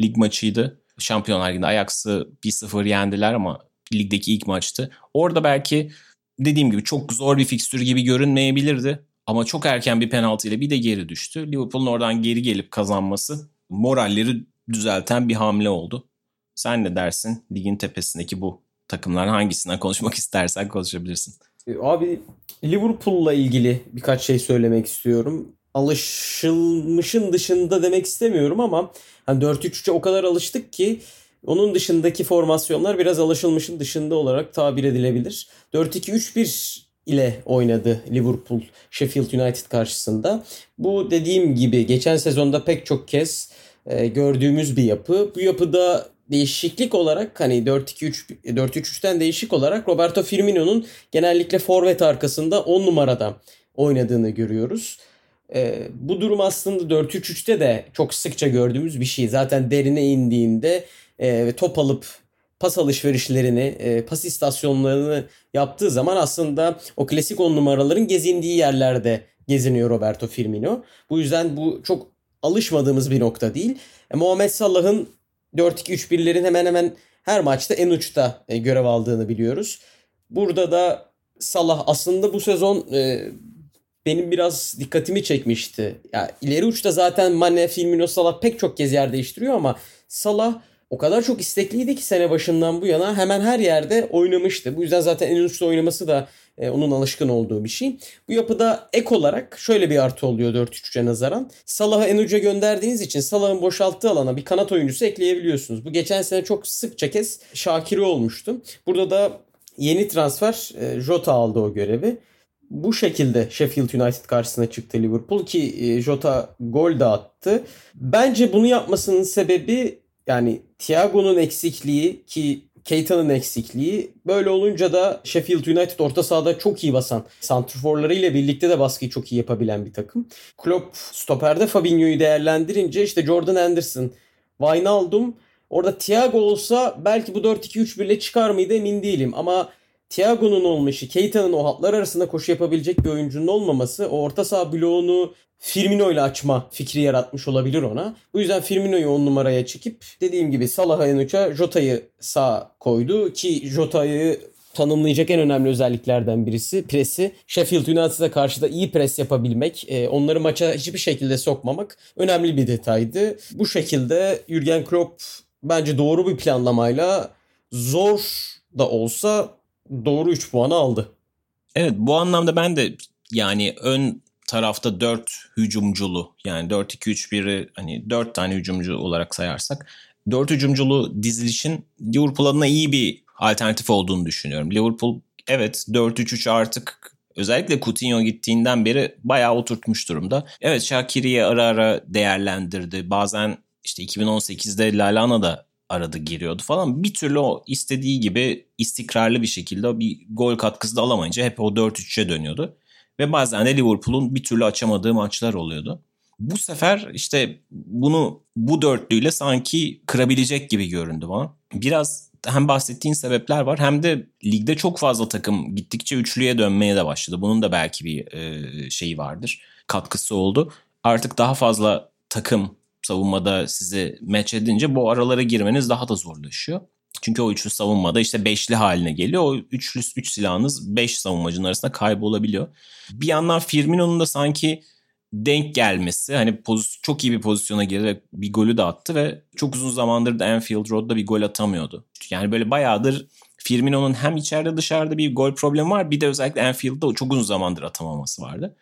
lig maçıydı. Şampiyonlar Ligi'nde Ajax'ı 1-0 yendiler ama ligdeki ilk maçtı. Orada belki dediğim gibi çok zor bir fikstür gibi görünmeyebilirdi. Ama çok erken bir penaltı ile bir de geri düştü. Liverpool'un oradan geri gelip kazanması moralleri düzelten bir hamle oldu. Sen ne dersin? Ligin tepesindeki bu takımlar hangisinden konuşmak istersen konuşabilirsin. Abi Liverpool'la ilgili birkaç şey söylemek istiyorum. Alışılmışın dışında demek istemiyorum ama hani 4-3-3'e o kadar alıştık ki onun dışındaki formasyonlar biraz alışılmışın dışında olarak tabir edilebilir. 4-2-3-1 ile oynadı Liverpool Sheffield United karşısında. Bu dediğim gibi geçen sezonda pek çok kez e, gördüğümüz bir yapı. Bu yapıda değişiklik olarak hani 4-2-3 4-3-3'ten değişik olarak Roberto Firmino'nun genellikle forvet arkasında 10 numarada oynadığını görüyoruz. E, bu durum aslında 4-3-3'te de çok sıkça gördüğümüz bir şey. Zaten derine indiğinde e, top alıp pas alışverişlerini, e, pas istasyonlarını yaptığı zaman aslında o klasik 10 numaraların gezindiği yerlerde geziniyor Roberto Firmino. Bu yüzden bu çok alışmadığımız bir nokta değil. E, Muhammed Salah'ın 4-2-3-1'lerin hemen hemen her maçta en uçta e, görev aldığını biliyoruz. Burada da Salah aslında bu sezon e, benim biraz dikkatimi çekmişti. Ya ileri uçta zaten Mane, Firmino, Salah pek çok kez yer değiştiriyor ama Salah o kadar çok istekliydi ki sene başından bu yana hemen her yerde oynamıştı. Bu yüzden zaten en uçta oynaması da e, onun alışkın olduğu bir şey. Bu yapıda ek olarak şöyle bir artı oluyor 4-3'e nazaran. Salah'ı en uca gönderdiğiniz için Salah'ın boşalttığı alana bir kanat oyuncusu ekleyebiliyorsunuz. Bu geçen sene çok sıkça kez Şakir'i olmuştu. Burada da yeni transfer e, Jota aldı o görevi. Bu şekilde Sheffield United karşısına çıktı Liverpool ki e, Jota gol de attı. Bence bunu yapmasının sebebi yani Thiago'nun eksikliği ki Keita'nın eksikliği. Böyle olunca da Sheffield United orta sahada çok iyi basan, santrforlarıyla birlikte de baskıyı çok iyi yapabilen bir takım. Klopp stoperde Fabinho'yu değerlendirince işte Jordan Anderson, Wijnaldum, orada Thiago olsa belki bu 4-2-3-1 ile çıkar mıydı emin değilim ama Thiago'nun olması, Keita'nın o hatlar arasında koşu yapabilecek bir oyuncunun olmaması o orta saha bloğunu Firmino ile açma fikri yaratmış olabilir ona. Bu yüzden Firmino'yu on numaraya çekip dediğim gibi Salah'a en Jota'yı sağ koydu ki Jota'yı tanımlayacak en önemli özelliklerden birisi presi. Sheffield United'a karşı da iyi pres yapabilmek, e, onları maça hiçbir şekilde sokmamak önemli bir detaydı. Bu şekilde Jurgen Klopp bence doğru bir planlamayla zor da olsa doğru 3 puanı aldı. Evet bu anlamda ben de yani ön tarafta 4 hücumculu yani 4-2-3-1'i hani 4 tane hücumcu olarak sayarsak 4 hücumculu dizilişin Liverpool adına iyi bir alternatif olduğunu düşünüyorum. Liverpool evet 4-3-3 artık özellikle Coutinho gittiğinden beri bayağı oturtmuş durumda. Evet Shakiri'yi ara ara değerlendirdi. Bazen işte 2018'de Lalana da aradı giriyordu falan. Bir türlü o istediği gibi istikrarlı bir şekilde bir gol katkısı da alamayınca hep o 4-3'e dönüyordu. Ve bazen de Liverpool'un bir türlü açamadığı maçlar oluyordu. Bu sefer işte bunu bu dörtlüyle sanki kırabilecek gibi göründü bana. Biraz hem bahsettiğin sebepler var hem de ligde çok fazla takım gittikçe üçlüye dönmeye de başladı. Bunun da belki bir e, şeyi vardır. Katkısı oldu. Artık daha fazla takım savunmada sizi match edince bu aralara girmeniz daha da zorlaşıyor. Çünkü o üçlü savunmada işte beşli haline geliyor. O üçlü üç silahınız beş savunmacının arasında kaybolabiliyor. Bir yandan Firmino'nun da sanki denk gelmesi hani poz, çok iyi bir pozisyona ve bir golü de attı ve çok uzun zamandır da Anfield Road'da bir gol atamıyordu. Yani böyle bayağıdır Firmino'nun hem içeride dışarıda bir gol problemi var bir de özellikle Anfield'da çok uzun zamandır atamaması vardı.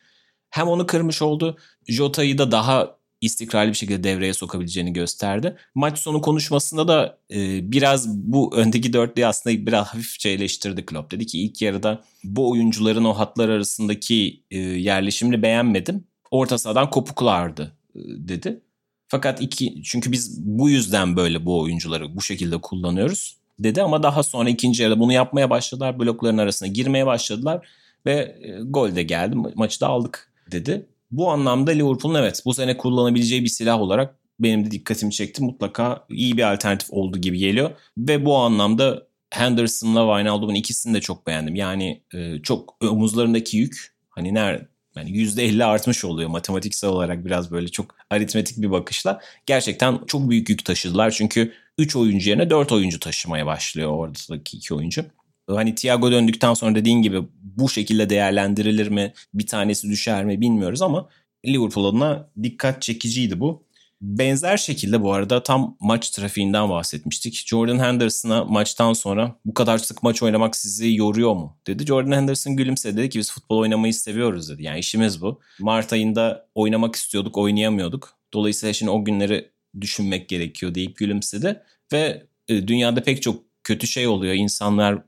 Hem onu kırmış oldu. Jota'yı da daha istikrarlı bir şekilde devreye sokabileceğini gösterdi. Maç sonu konuşmasında da e, biraz bu öndeki dörtlüyü aslında biraz hafifçe eleştirdi Klopp. Dedi ki ilk yarıda bu oyuncuların o hatlar arasındaki e, yerleşimini beğenmedim. Orta sahadan kopuklardı e, dedi. Fakat iki çünkü biz bu yüzden böyle bu oyuncuları bu şekilde kullanıyoruz dedi ama daha sonra ikinci yarıda bunu yapmaya başladılar. Blokların arasına girmeye başladılar ve e, gol de geldi. Maçı da aldık dedi. Bu anlamda Liverpool'un evet bu sene kullanabileceği bir silah olarak benim de dikkatimi çekti. Mutlaka iyi bir alternatif oldu gibi geliyor. Ve bu anlamda Henderson'la Wijnaldum'un ikisini de çok beğendim. Yani e, çok omuzlarındaki yük hani nerede yani %50 artmış oluyor matematiksel olarak biraz böyle çok aritmetik bir bakışla. Gerçekten çok büyük yük taşıdılar çünkü 3 oyuncu yerine 4 oyuncu taşımaya başlıyor oradaki 2 oyuncu. Hani Thiago döndükten sonra dediğin gibi bu şekilde değerlendirilir mi? Bir tanesi düşer mi bilmiyoruz ama Liverpool adına dikkat çekiciydi bu. Benzer şekilde bu arada tam maç trafiğinden bahsetmiştik. Jordan Henderson'a maçtan sonra bu kadar sık maç oynamak sizi yoruyor mu? dedi. Jordan Henderson gülümsedi dedi ki biz futbol oynamayı seviyoruz dedi. Yani işimiz bu. Mart ayında oynamak istiyorduk oynayamıyorduk. Dolayısıyla şimdi o günleri düşünmek gerekiyor deyip gülümsedi. Ve e, dünyada pek çok kötü şey oluyor. İnsanlar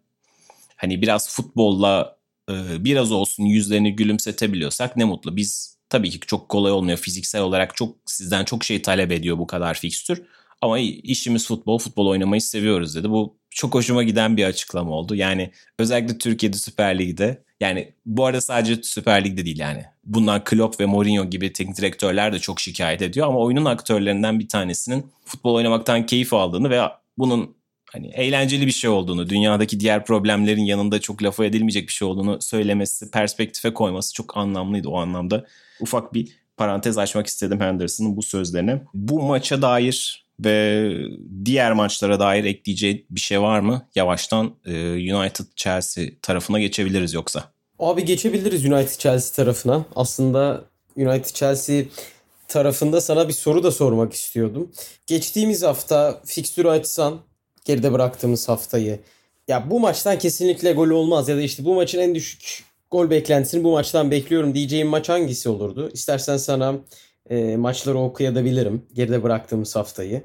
hani biraz futbolla e, biraz olsun yüzlerini gülümsetebiliyorsak ne mutlu. Biz tabii ki çok kolay olmuyor fiziksel olarak çok sizden çok şey talep ediyor bu kadar fikstür. Ama işimiz futbol, futbol oynamayı seviyoruz dedi. Bu çok hoşuma giden bir açıklama oldu. Yani özellikle Türkiye'de Süper Lig'de yani bu arada sadece Süper Lig'de değil yani. Bundan Klopp ve Mourinho gibi teknik direktörler de çok şikayet ediyor ama oyunun aktörlerinden bir tanesinin futbol oynamaktan keyif aldığını ve bunun hani eğlenceli bir şey olduğunu, dünyadaki diğer problemlerin yanında çok lafı edilmeyecek bir şey olduğunu söylemesi, perspektife koyması çok anlamlıydı o anlamda. Ufak bir parantez açmak istedim Henderson'ın bu sözlerine. Bu maça dair ve diğer maçlara dair ekleyeceği bir şey var mı? Yavaştan e, United Chelsea tarafına geçebiliriz yoksa. Abi geçebiliriz United Chelsea tarafına. Aslında United Chelsea tarafında sana bir soru da sormak istiyordum. Geçtiğimiz hafta fikstürü açsan geride bıraktığımız haftayı. Ya bu maçtan kesinlikle gol olmaz ya da işte bu maçın en düşük gol beklentisini bu maçtan bekliyorum diyeceğim maç hangisi olurdu? İstersen sana e, maçları okuyabilirim geride bıraktığımız haftayı.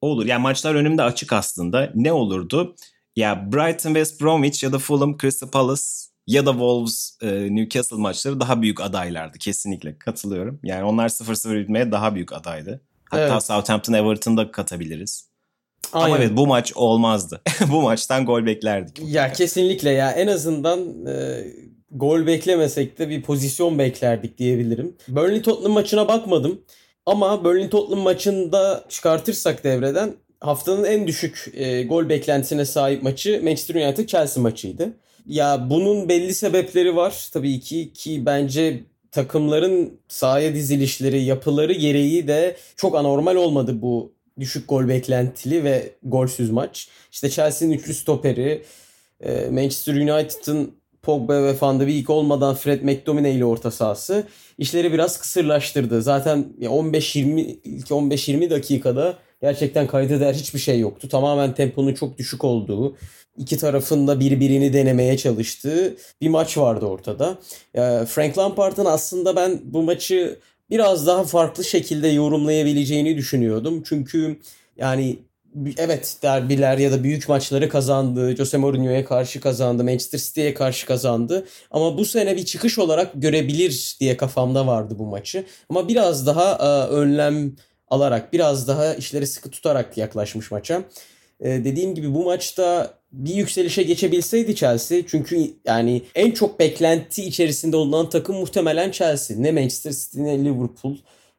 Olur. Yani maçlar önümde açık aslında. Ne olurdu? Ya Brighton, West Bromwich ya da Fulham, Crystal Palace ya da Wolves, e, Newcastle maçları daha büyük adaylardı. Kesinlikle katılıyorum. Yani onlar 0-0 bitmeye daha büyük adaydı. Hatta evet. Southampton, Everton'da katabiliriz. Aynen. Ama evet bu maç olmazdı. bu maçtan gol beklerdik. Ya kesinlikle ya en azından e, gol beklemesek de bir pozisyon beklerdik diyebilirim. Burnley Tottenham maçına bakmadım. Ama Burnley Tottenham maçında çıkartırsak devreden haftanın en düşük e, gol beklentisine sahip maçı Manchester United Chelsea maçıydı. Ya bunun belli sebepleri var tabii ki ki bence takımların sahaya dizilişleri, yapıları gereği de çok anormal olmadı bu düşük gol beklentili ve golsüz maç. İşte Chelsea'nin üçlü stoperi, e, Manchester United'ın Pogba ve Van de Beek olmadan Fred McTominay ile orta sahası işleri biraz kısırlaştırdı. Zaten 15-20 ilk 15-20 dakikada gerçekten kayda değer hiçbir şey yoktu. Tamamen temponun çok düşük olduğu, iki tarafında birbirini denemeye çalıştığı bir maç vardı ortada. Frank Lampard'ın aslında ben bu maçı biraz daha farklı şekilde yorumlayabileceğini düşünüyordum. Çünkü yani evet derbiler ya da büyük maçları kazandı. Jose Mourinho'ya karşı kazandı. Manchester City'ye karşı kazandı. Ama bu sene bir çıkış olarak görebilir diye kafamda vardı bu maçı. Ama biraz daha e, önlem alarak, biraz daha işleri sıkı tutarak yaklaşmış maça. E, dediğim gibi bu maçta bir yükselişe geçebilseydi Chelsea çünkü yani en çok beklenti içerisinde olunan takım muhtemelen Chelsea. Ne Manchester City ne Liverpool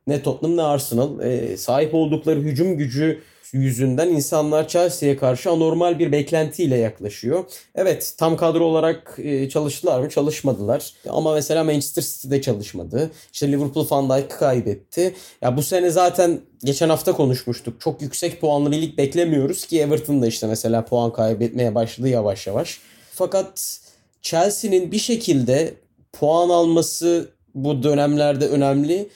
ne Tottenham ne Arsenal. E, sahip oldukları hücum gücü yüzünden insanlar Chelsea'ye karşı anormal bir beklentiyle yaklaşıyor. Evet tam kadro olarak e, çalıştılar mı? Çalışmadılar. Ama mesela Manchester City'de çalışmadı. İşte Liverpool Van Dijk'ı kaybetti. Ya bu sene zaten geçen hafta konuşmuştuk. Çok yüksek puanlı bir lig beklemiyoruz ki Everton da işte mesela puan kaybetmeye başladı yavaş yavaş. Fakat Chelsea'nin bir şekilde puan alması bu dönemlerde önemli.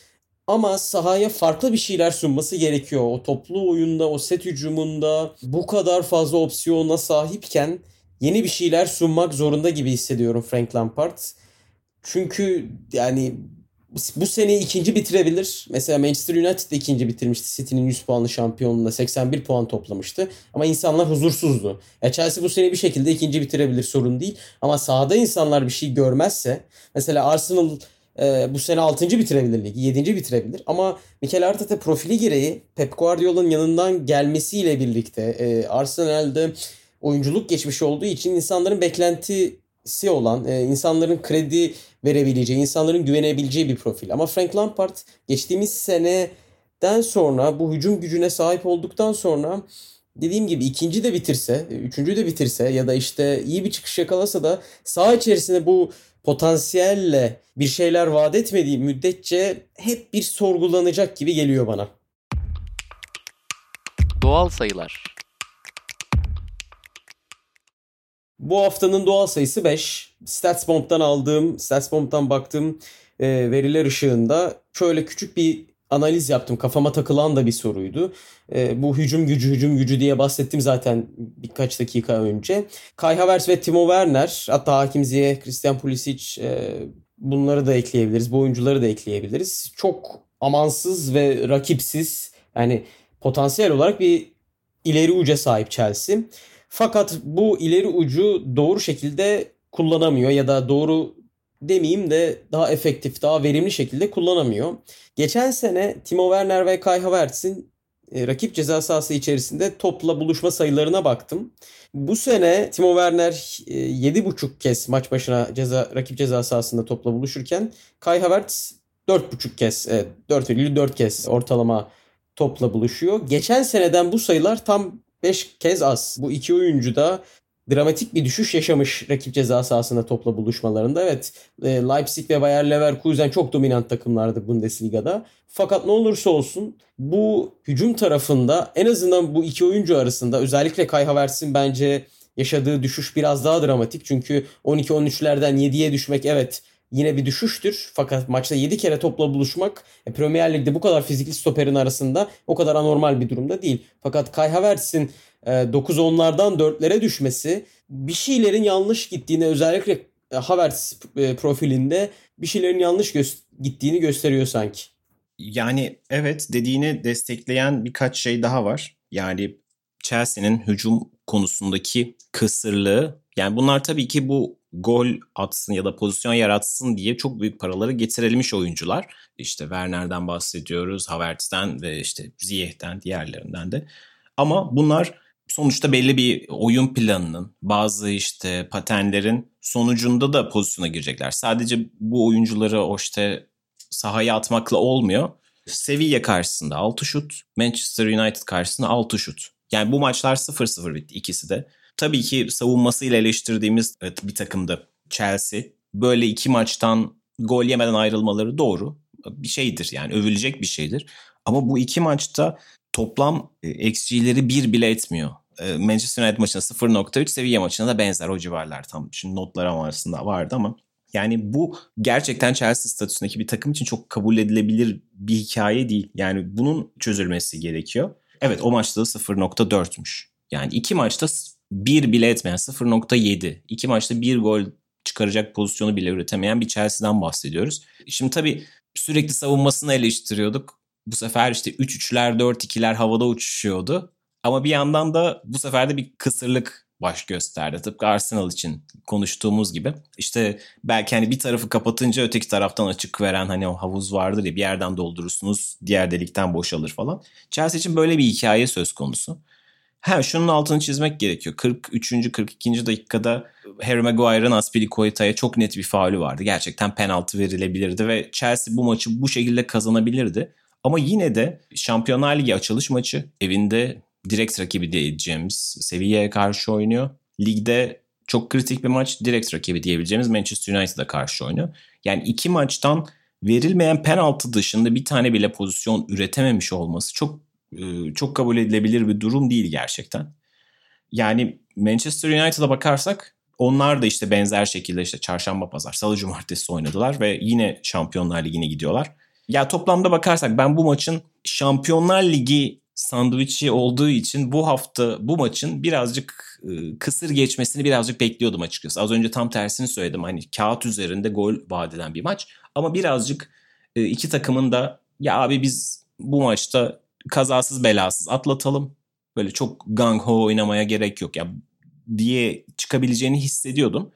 Ama sahaya farklı bir şeyler sunması gerekiyor. O toplu oyunda, o set hücumunda bu kadar fazla opsiyona sahipken yeni bir şeyler sunmak zorunda gibi hissediyorum Frank Lampard. Çünkü yani bu sene ikinci bitirebilir. Mesela Manchester United ikinci bitirmişti. City'nin 100 puanlı şampiyonluğunda 81 puan toplamıştı. Ama insanlar huzursuzdu. Ya Chelsea bu sene bir şekilde ikinci bitirebilir sorun değil. Ama sahada insanlar bir şey görmezse mesela Arsenal e, bu sene 6. bitirebilir ligi, 7. bitirebilir. Ama Mikel Arteta profili gereği Pep Guardiola'nın yanından gelmesiyle birlikte e, Arsenal'de oyunculuk geçmişi olduğu için insanların beklentisi olan, e, insanların kredi verebileceği, insanların güvenebileceği bir profil. Ama Frank Lampard geçtiğimiz seneden sonra bu hücum gücüne sahip olduktan sonra dediğim gibi ikinci de bitirse, üçüncü de bitirse ya da işte iyi bir çıkış yakalasa da sağ içerisinde bu potansiyelle bir şeyler vaat etmediği müddetçe hep bir sorgulanacak gibi geliyor bana. Doğal sayılar. Bu haftanın doğal sayısı 5. StatsBomb'dan aldığım, StatsBomb'dan baktığım e, veriler ışığında şöyle küçük bir analiz yaptım. Kafama takılan da bir soruydu. E, bu hücum gücü hücum gücü diye bahsettim zaten birkaç dakika önce. Kai Havertz ve Timo Werner hatta Hakim Ziyech, Christian Pulisic e, bunları da ekleyebiliriz. Bu oyuncuları da ekleyebiliriz. Çok amansız ve rakipsiz yani potansiyel olarak bir ileri uca sahip Chelsea. Fakat bu ileri ucu doğru şekilde kullanamıyor ya da doğru demeyeyim de daha efektif, daha verimli şekilde kullanamıyor. Geçen sene Timo Werner ve Kai Havertz'in e, rakip ceza sahası içerisinde topla buluşma sayılarına baktım. Bu sene Timo Werner 7,5 e, kez maç başına ceza rakip ceza sahasında topla buluşurken Kai Havertz 4,5 kez, 4,4 kez ortalama topla buluşuyor. Geçen seneden bu sayılar tam 5 kez az. Bu iki oyuncu da dramatik bir düşüş yaşamış rakip ceza sahasında topla buluşmalarında. Evet e, Leipzig ve Bayer Leverkusen çok dominant takımlardı Bundesliga'da. Fakat ne olursa olsun bu hücum tarafında en azından bu iki oyuncu arasında özellikle Kai Havertz'in bence yaşadığı düşüş biraz daha dramatik. Çünkü 12-13'lerden 7'ye düşmek evet yine bir düşüştür. Fakat maçta 7 kere topla buluşmak e, Premier Lig'de bu kadar fizikli stoperin arasında o kadar anormal bir durumda değil. Fakat Kai Havertz'in 9-10'lardan e, 4'lere düşmesi bir şeylerin yanlış gittiğini özellikle e, Havertz e, profilinde bir şeylerin yanlış gö- gittiğini gösteriyor sanki. Yani evet dediğini destekleyen birkaç şey daha var. Yani Chelsea'nin hücum konusundaki kısırlığı yani bunlar tabii ki bu gol atsın ya da pozisyon yaratsın diye çok büyük paraları getirilmiş oyuncular. İşte Werner'den bahsediyoruz, Havertz'ten ve işte Ziyech'ten diğerlerinden de. Ama bunlar sonuçta belli bir oyun planının, bazı işte paternlerin sonucunda da pozisyona girecekler. Sadece bu oyuncuları o işte sahaya atmakla olmuyor. Sevilla karşısında 6 şut, Manchester United karşısında 6 şut. Yani bu maçlar 0-0 bitti ikisi de. Tabii ki savunmasıyla eleştirdiğimiz evet, bir takımda Chelsea. Böyle iki maçtan gol yemeden ayrılmaları doğru. Bir şeydir yani övülecek bir şeydir. Ama bu iki maçta toplam e, XG'leri bir bile etmiyor. E, Manchester United maçında 0.3, Sevilla maçında da benzer o civarlar tam. Şimdi notlar arasında vardı ama yani bu gerçekten Chelsea statüsündeki bir takım için çok kabul edilebilir bir hikaye değil. Yani bunun çözülmesi gerekiyor. Evet o maçta da 0.4'müş. Yani iki maçta bir bile etmeyen 0.7. İki maçta bir gol çıkaracak pozisyonu bile üretemeyen bir Chelsea'den bahsediyoruz. Şimdi tabii sürekli savunmasını eleştiriyorduk. Bu sefer işte 3-3'ler 4-2'ler havada uçuşuyordu. Ama bir yandan da bu sefer de bir kısırlık baş gösterdi. Tıpkı Arsenal için konuştuğumuz gibi. İşte belki hani bir tarafı kapatınca öteki taraftan açık veren hani o havuz vardır ya bir yerden doldurursunuz diğer delikten boşalır falan. Chelsea için böyle bir hikaye söz konusu. Ha şunun altını çizmek gerekiyor. 43. 42. dakikada Harry Maguire'ın Aspilicueta'ya çok net bir faulü vardı. Gerçekten penaltı verilebilirdi ve Chelsea bu maçı bu şekilde kazanabilirdi. Ama yine de Şampiyonlar Ligi açılış maçı evinde direkt rakibi diyeceğimiz Sevilla'ya karşı oynuyor. Ligde çok kritik bir maç direkt rakibi diyebileceğimiz Manchester United'a karşı oynuyor. Yani iki maçtan verilmeyen penaltı dışında bir tane bile pozisyon üretememiş olması çok e, çok kabul edilebilir bir durum değil gerçekten. Yani Manchester United'a bakarsak onlar da işte benzer şekilde işte çarşamba pazar salı cumartesi oynadılar ve yine Şampiyonlar Ligi'ne gidiyorlar. Ya toplamda bakarsak ben bu maçın Şampiyonlar Ligi sandviçi olduğu için bu hafta bu maçın birazcık e, kısır geçmesini birazcık bekliyordum açıkçası. Az önce tam tersini söyledim. Hani kağıt üzerinde gol vaat eden bir maç. Ama birazcık e, iki takımın da ya abi biz bu maçta kazasız belasız atlatalım. Böyle çok gang ho oynamaya gerek yok ya diye çıkabileceğini hissediyordum.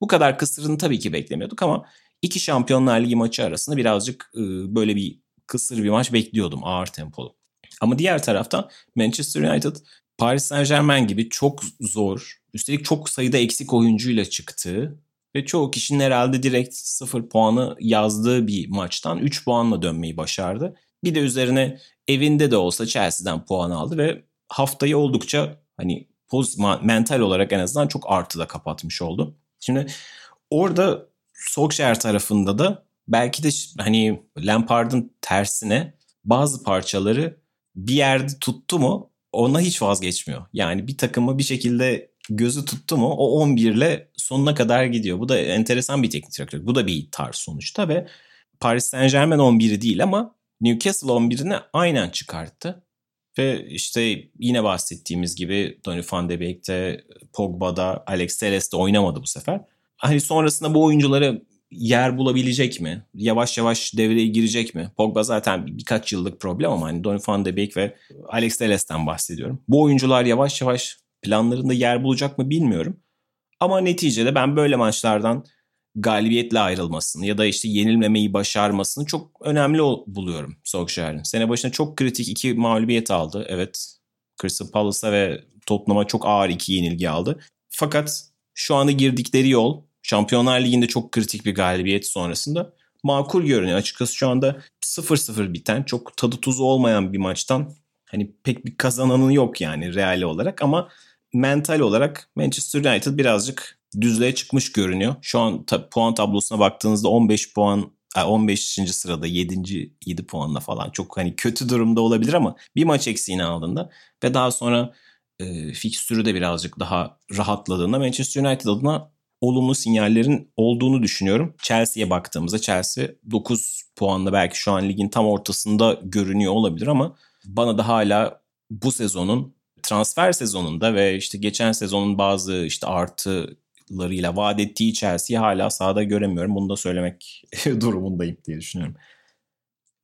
Bu kadar kısırını tabii ki beklemiyorduk ama iki Şampiyonlar Ligi maçı arasında birazcık e, böyle bir kısır bir maç bekliyordum ağır tempolu. Ama diğer taraftan Manchester United Paris Saint Germain gibi çok zor, üstelik çok sayıda eksik oyuncuyla çıktığı ve çoğu kişinin herhalde direkt sıfır puanı yazdığı bir maçtan 3 puanla dönmeyi başardı. Bir de üzerine evinde de olsa Chelsea'den puan aldı ve haftayı oldukça hani poz, mental olarak en azından çok artıda kapatmış oldu. Şimdi orada Solskjaer tarafında da belki de hani Lampard'ın tersine bazı parçaları bir yerde tuttu mu ona hiç vazgeçmiyor. Yani bir takımı bir şekilde gözü tuttu mu o 11 ile sonuna kadar gidiyor. Bu da enteresan bir teknik direktör. Bu da bir tarz sonuçta ve Paris Saint Germain 11'i değil ama Newcastle 11'ini aynen çıkarttı. Ve işte yine bahsettiğimiz gibi Donny van de Beek'te, Pogba'da, Alex Telles oynamadı bu sefer. Hani sonrasında bu oyuncuları yer bulabilecek mi? Yavaş yavaş devreye girecek mi? Pogba zaten birkaç yıllık problem ama hani Donny van de Beek ve Alex Telles'ten bahsediyorum. Bu oyuncular yavaş yavaş planlarında yer bulacak mı bilmiyorum. Ama neticede ben böyle maçlardan galibiyetle ayrılmasını ya da işte yenilmemeyi başarmasını çok önemli buluyorum Solskjaer'in. Sene başına çok kritik iki mağlubiyet aldı. Evet Crystal Palace'a ve Tottenham'a çok ağır iki yenilgi aldı. Fakat şu anda girdikleri yol Şampiyonlar Ligi'nde çok kritik bir galibiyet sonrasında makul görünüyor. Açıkçası şu anda 0-0 biten çok tadı tuzu olmayan bir maçtan hani pek bir kazananı yok yani real olarak ama mental olarak Manchester United birazcık düzlüğe çıkmış görünüyor. Şu an ta, puan tablosuna baktığınızda 15 puan 15. sırada 7. 7 puanla falan çok hani kötü durumda olabilir ama bir maç eksiğini aldığında ve daha sonra e, fikstürü de birazcık daha rahatladığında Manchester United adına olumlu sinyallerin olduğunu düşünüyorum. Chelsea'ye baktığımızda Chelsea 9 puanla belki şu an ligin tam ortasında görünüyor olabilir ama bana da hala bu sezonun transfer sezonunda ve işte geçen sezonun bazı işte artılarıyla vaat ettiği Chelsea'yi hala sahada göremiyorum. Bunu da söylemek durumundayım diye düşünüyorum.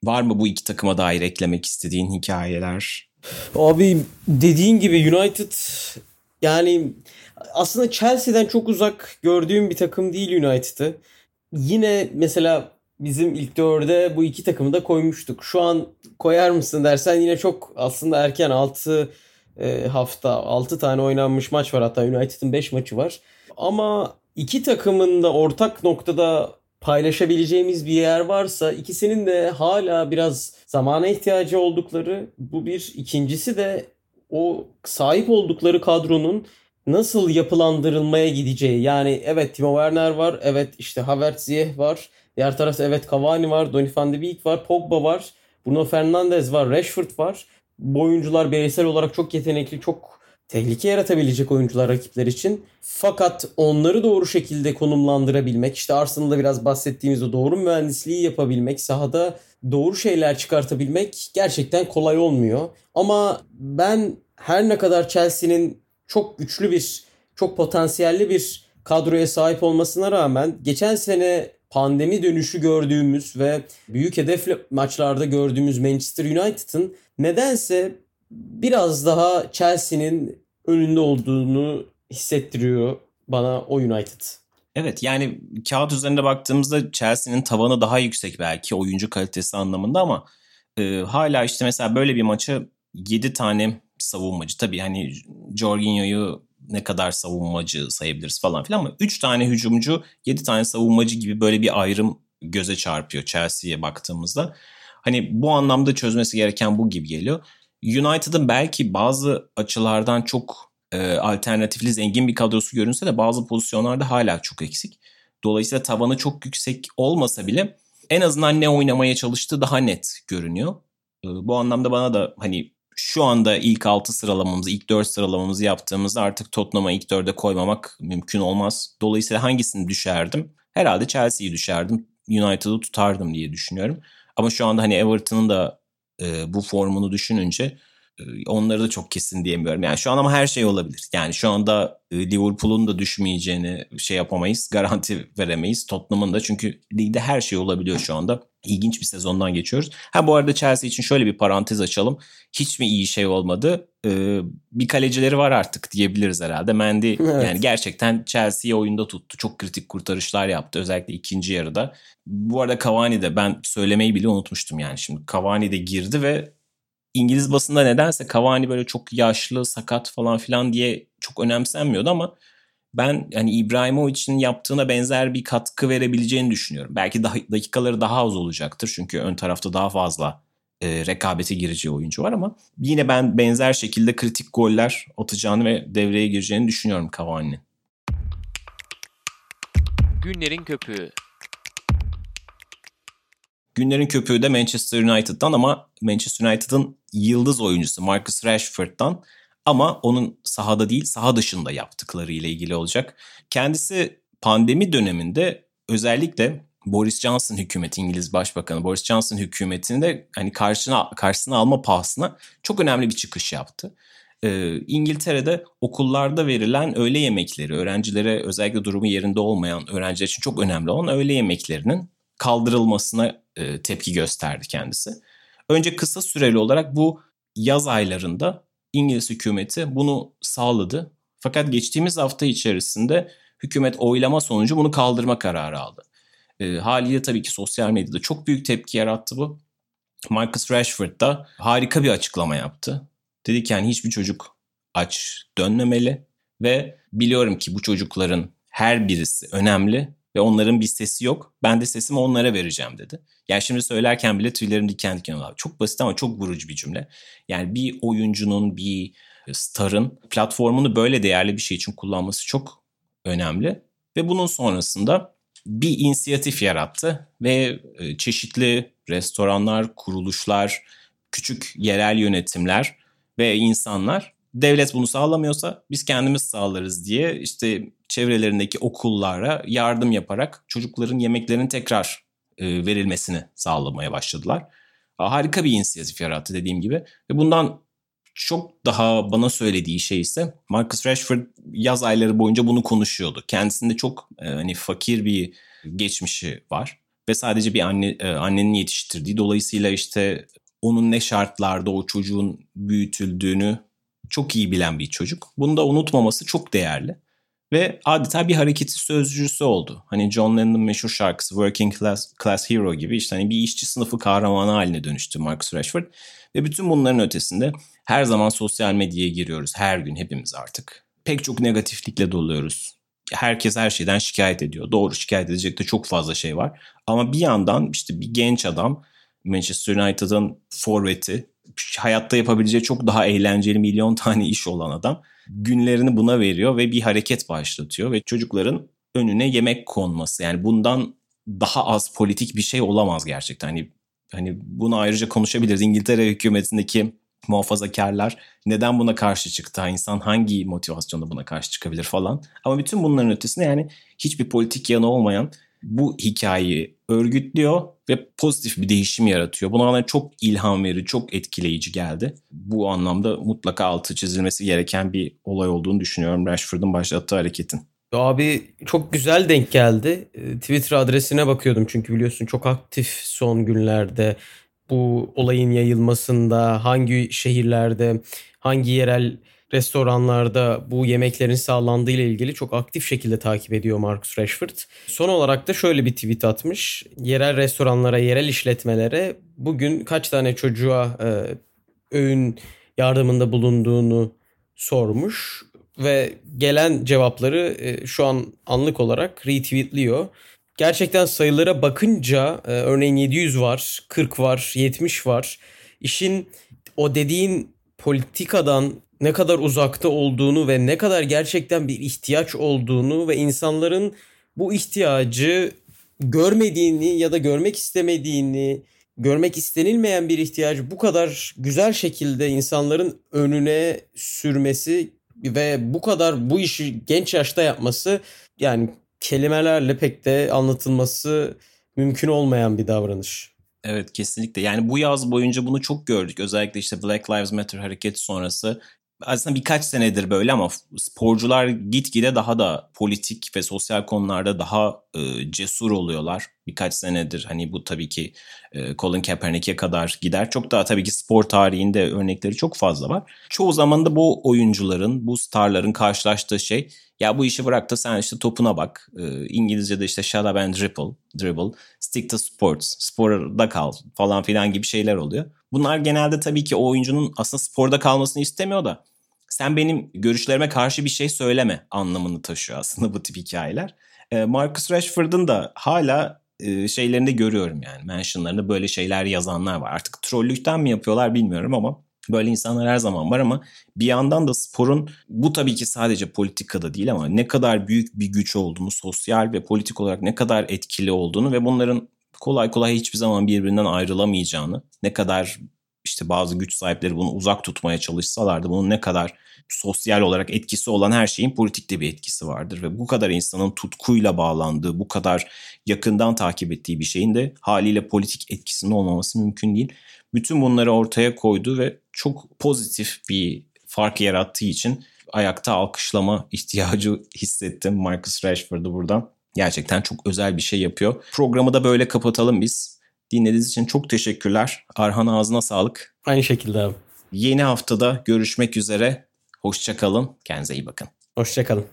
Var mı bu iki takıma dair eklemek istediğin hikayeler? Abi dediğin gibi United yani aslında Chelsea'den çok uzak gördüğüm bir takım değil United'ı. Yine mesela bizim ilk dörde bu iki takımı da koymuştuk. Şu an koyar mısın dersen yine çok aslında erken 6 e, hafta 6 tane oynanmış maç var. Hatta United'ın 5 maçı var. Ama iki takımın da ortak noktada paylaşabileceğimiz bir yer varsa ikisinin de hala biraz zamana ihtiyacı oldukları bu bir. ikincisi de o sahip oldukları kadronun nasıl yapılandırılmaya gideceği. Yani evet Timo Werner var. Evet işte Havertz Ziyech var. Diğer tarafta evet Cavani var. Donny van de Beek var. Pogba var. Bruno Fernandes var. Rashford var. Bu oyuncular bireysel olarak çok yetenekli, çok tehlike yaratabilecek oyuncular rakipler için. Fakat onları doğru şekilde konumlandırabilmek, işte Arsenal'da biraz bahsettiğimiz o doğru mühendisliği yapabilmek, sahada doğru şeyler çıkartabilmek gerçekten kolay olmuyor. Ama ben her ne kadar Chelsea'nin çok güçlü bir, çok potansiyelli bir kadroya sahip olmasına rağmen geçen sene pandemi dönüşü gördüğümüz ve büyük hedefli maçlarda gördüğümüz Manchester United'ın nedense biraz daha Chelsea'nin önünde olduğunu hissettiriyor bana o United. Evet yani kağıt üzerinde baktığımızda Chelsea'nin tavanı daha yüksek belki oyuncu kalitesi anlamında ama e, hala işte mesela böyle bir maça 7 tane savunmacı tabii hani Jorginho'yu ne kadar savunmacı sayabiliriz falan filan ama 3 tane hücumcu 7 tane savunmacı gibi böyle bir ayrım göze çarpıyor Chelsea'ye baktığımızda. Hani bu anlamda çözmesi gereken bu gibi geliyor. United'ın belki bazı açılardan çok e, alternatifli zengin bir kadrosu görünse de bazı pozisyonlarda hala çok eksik. Dolayısıyla tavanı çok yüksek olmasa bile en azından ne oynamaya çalıştığı daha net görünüyor. E, bu anlamda bana da hani şu anda ilk 6 sıralamamızı, ilk 4 sıralamamızı yaptığımızda artık Tottenham'a ilk 4'e koymamak mümkün olmaz. Dolayısıyla hangisini düşerdim? Herhalde Chelsea'yi düşerdim. United'ı tutardım diye düşünüyorum. Ama şu anda hani Everton'ın da e, bu formunu düşününce onları da çok kesin diyemiyorum. Yani şu an ama her şey olabilir. Yani şu anda e, Liverpool'un da düşmeyeceğini şey yapamayız. Garanti veremeyiz. Tottenham'ın da çünkü ligde her şey olabiliyor şu anda. İlginç bir sezondan geçiyoruz. Ha bu arada Chelsea için şöyle bir parantez açalım. Hiç mi iyi şey olmadı? Ee, bir kalecileri var artık diyebiliriz herhalde. Mendy evet. yani gerçekten Chelsea'yi oyunda tuttu. Çok kritik kurtarışlar yaptı özellikle ikinci yarıda. Bu arada Cavani de ben söylemeyi bile unutmuştum yani şimdi. Cavani de girdi ve İngiliz basında nedense Cavani böyle çok yaşlı, sakat falan filan diye çok önemsenmiyordu ama ben yani İbrahimovic'in yaptığına benzer bir katkı verebileceğini düşünüyorum. Belki daha, dakikaları daha az olacaktır çünkü ön tarafta daha fazla e, rekabete gireceği oyuncu var ama yine ben benzer şekilde kritik goller atacağını ve devreye gireceğini düşünüyorum Cavani'nin. Günlerin köpüğü Günlerin köpüğü de Manchester United'dan ama Manchester United'ın yıldız oyuncusu Marcus Rashford'dan ama onun sahada değil saha dışında yaptıkları ile ilgili olacak. Kendisi pandemi döneminde özellikle Boris Johnson hükümeti İngiliz Başbakanı Boris Johnson hükümetinde hani karşına karşısına alma pahasına çok önemli bir çıkış yaptı. Ee, İngiltere'de okullarda verilen öğle yemekleri öğrencilere özellikle durumu yerinde olmayan öğrenciler için çok önemli olan öğle yemeklerinin kaldırılmasına e, tepki gösterdi kendisi. Önce kısa süreli olarak bu yaz aylarında İngiliz hükümeti bunu sağladı. Fakat geçtiğimiz hafta içerisinde hükümet oylama sonucu bunu kaldırma kararı aldı. E, haliyle tabii ki sosyal medyada çok büyük tepki yarattı bu. Marcus Rashford da harika bir açıklama yaptı. Dedi ki yani hiçbir çocuk aç dönmemeli ve biliyorum ki bu çocukların her birisi önemli ve onların bir sesi yok. Ben de sesimi onlara vereceğim dedi. Yani şimdi söylerken bile tüylerim diken diken oldu. Çok basit ama çok vurucu bir cümle. Yani bir oyuncunun, bir starın platformunu böyle değerli bir şey için kullanması çok önemli. Ve bunun sonrasında bir inisiyatif yarattı ve e, çeşitli restoranlar, kuruluşlar, küçük yerel yönetimler ve insanlar devlet bunu sağlamıyorsa biz kendimiz sağlarız diye işte çevrelerindeki okullara yardım yaparak çocukların yemeklerinin tekrar e, verilmesini sağlamaya başladılar. Harika bir inisiyatif yarattı dediğim gibi ve bundan çok daha bana söylediği şey ise Marcus Rashford yaz ayları boyunca bunu konuşuyordu. Kendisinde çok e, hani fakir bir geçmişi var ve sadece bir anne e, annenin yetiştirdiği dolayısıyla işte onun ne şartlarda o çocuğun büyütüldüğünü çok iyi bilen bir çocuk. Bunu da unutmaması çok değerli. ve adeta bir hareketi sözcüsü oldu. Hani John Lennon'ın meşhur şarkısı Working Class, Class Hero gibi işte hani bir işçi sınıfı kahramanı haline dönüştü Marcus Rashford. Ve bütün bunların ötesinde her zaman sosyal medyaya giriyoruz. Her gün hepimiz artık. Pek çok negatiflikle doluyoruz. Herkes her şeyden şikayet ediyor. Doğru şikayet edecek de çok fazla şey var. Ama bir yandan işte bir genç adam Manchester United'ın forveti hayatta yapabileceği çok daha eğlenceli milyon tane iş olan adam günlerini buna veriyor ve bir hareket başlatıyor ve çocukların önüne yemek konması yani bundan daha az politik bir şey olamaz gerçekten. Hani hani bunu ayrıca konuşabiliriz. İngiltere hükümetindeki muhafazakarlar neden buna karşı çıktı? İnsan hangi motivasyonda buna karşı çıkabilir falan. Ama bütün bunların ötesinde yani hiçbir politik yanı olmayan bu hikayeyi örgütlüyor ve pozitif bir değişim yaratıyor. Buna bana çok ilham verici, çok etkileyici geldi. Bu anlamda mutlaka altı çizilmesi gereken bir olay olduğunu düşünüyorum Rashford'un başlattığı hareketin. Abi çok güzel denk geldi. Ee, Twitter adresine bakıyordum çünkü biliyorsun çok aktif son günlerde bu olayın yayılmasında hangi şehirlerde hangi yerel restoranlarda bu yemeklerin sağlandığı ile ilgili çok aktif şekilde takip ediyor Marcus Rashford. Son olarak da şöyle bir tweet atmış. Yerel restoranlara, yerel işletmelere bugün kaç tane çocuğa e, öğün yardımında bulunduğunu sormuş ve gelen cevapları e, şu an anlık olarak retweetliyor. Gerçekten sayılara bakınca e, örneğin 700 var, 40 var, 70 var. İşin o dediğin politikadan ne kadar uzakta olduğunu ve ne kadar gerçekten bir ihtiyaç olduğunu ve insanların bu ihtiyacı görmediğini ya da görmek istemediğini, görmek istenilmeyen bir ihtiyacı bu kadar güzel şekilde insanların önüne sürmesi ve bu kadar bu işi genç yaşta yapması yani kelimelerle pek de anlatılması mümkün olmayan bir davranış. Evet kesinlikle. Yani bu yaz boyunca bunu çok gördük. Özellikle işte Black Lives Matter hareketi sonrası aslında birkaç senedir böyle ama sporcular gitgide daha da politik ve sosyal konularda daha e, cesur oluyorlar. Birkaç senedir hani bu tabii ki Colin Kaepernick'e kadar gider. Çok daha tabii ki spor tarihinde örnekleri çok fazla var. Çoğu zaman da bu oyuncuların, bu starların karşılaştığı şey ya bu işi bırak da sen işte topuna bak. İngilizce'de işte shut up and dribble, dribble, stick to sports, sporda kal falan filan gibi şeyler oluyor. Bunlar genelde tabii ki o oyuncunun aslında sporda kalmasını istemiyor da sen benim görüşlerime karşı bir şey söyleme anlamını taşıyor aslında bu tip hikayeler. Marcus Rashford'un da hala şeylerinde görüyorum yani mentionlarında böyle şeyler yazanlar var. Artık trollükten mi yapıyorlar bilmiyorum ama böyle insanlar her zaman var ama bir yandan da sporun bu tabii ki sadece politikada değil ama ne kadar büyük bir güç olduğunu, sosyal ve politik olarak ne kadar etkili olduğunu ve bunların kolay kolay hiçbir zaman birbirinden ayrılamayacağını, ne kadar işte bazı güç sahipleri bunu uzak tutmaya çalışsalardı bunun ne kadar sosyal olarak etkisi olan her şeyin politikte bir etkisi vardır ve bu kadar insanın tutkuyla bağlandığı, bu kadar yakından takip ettiği bir şeyin de haliyle politik etkisinin olmaması mümkün değil. Bütün bunları ortaya koydu ve çok pozitif bir fark yarattığı için ayakta alkışlama ihtiyacı hissettim Marcus Rashford'u buradan. Gerçekten çok özel bir şey yapıyor. Programı da böyle kapatalım biz. Dinlediğiniz için çok teşekkürler. Arhan ağzına sağlık. Aynı şekilde abi. Yeni haftada görüşmek üzere. Hoşçakalın. Kendinize iyi bakın. Hoşçakalın.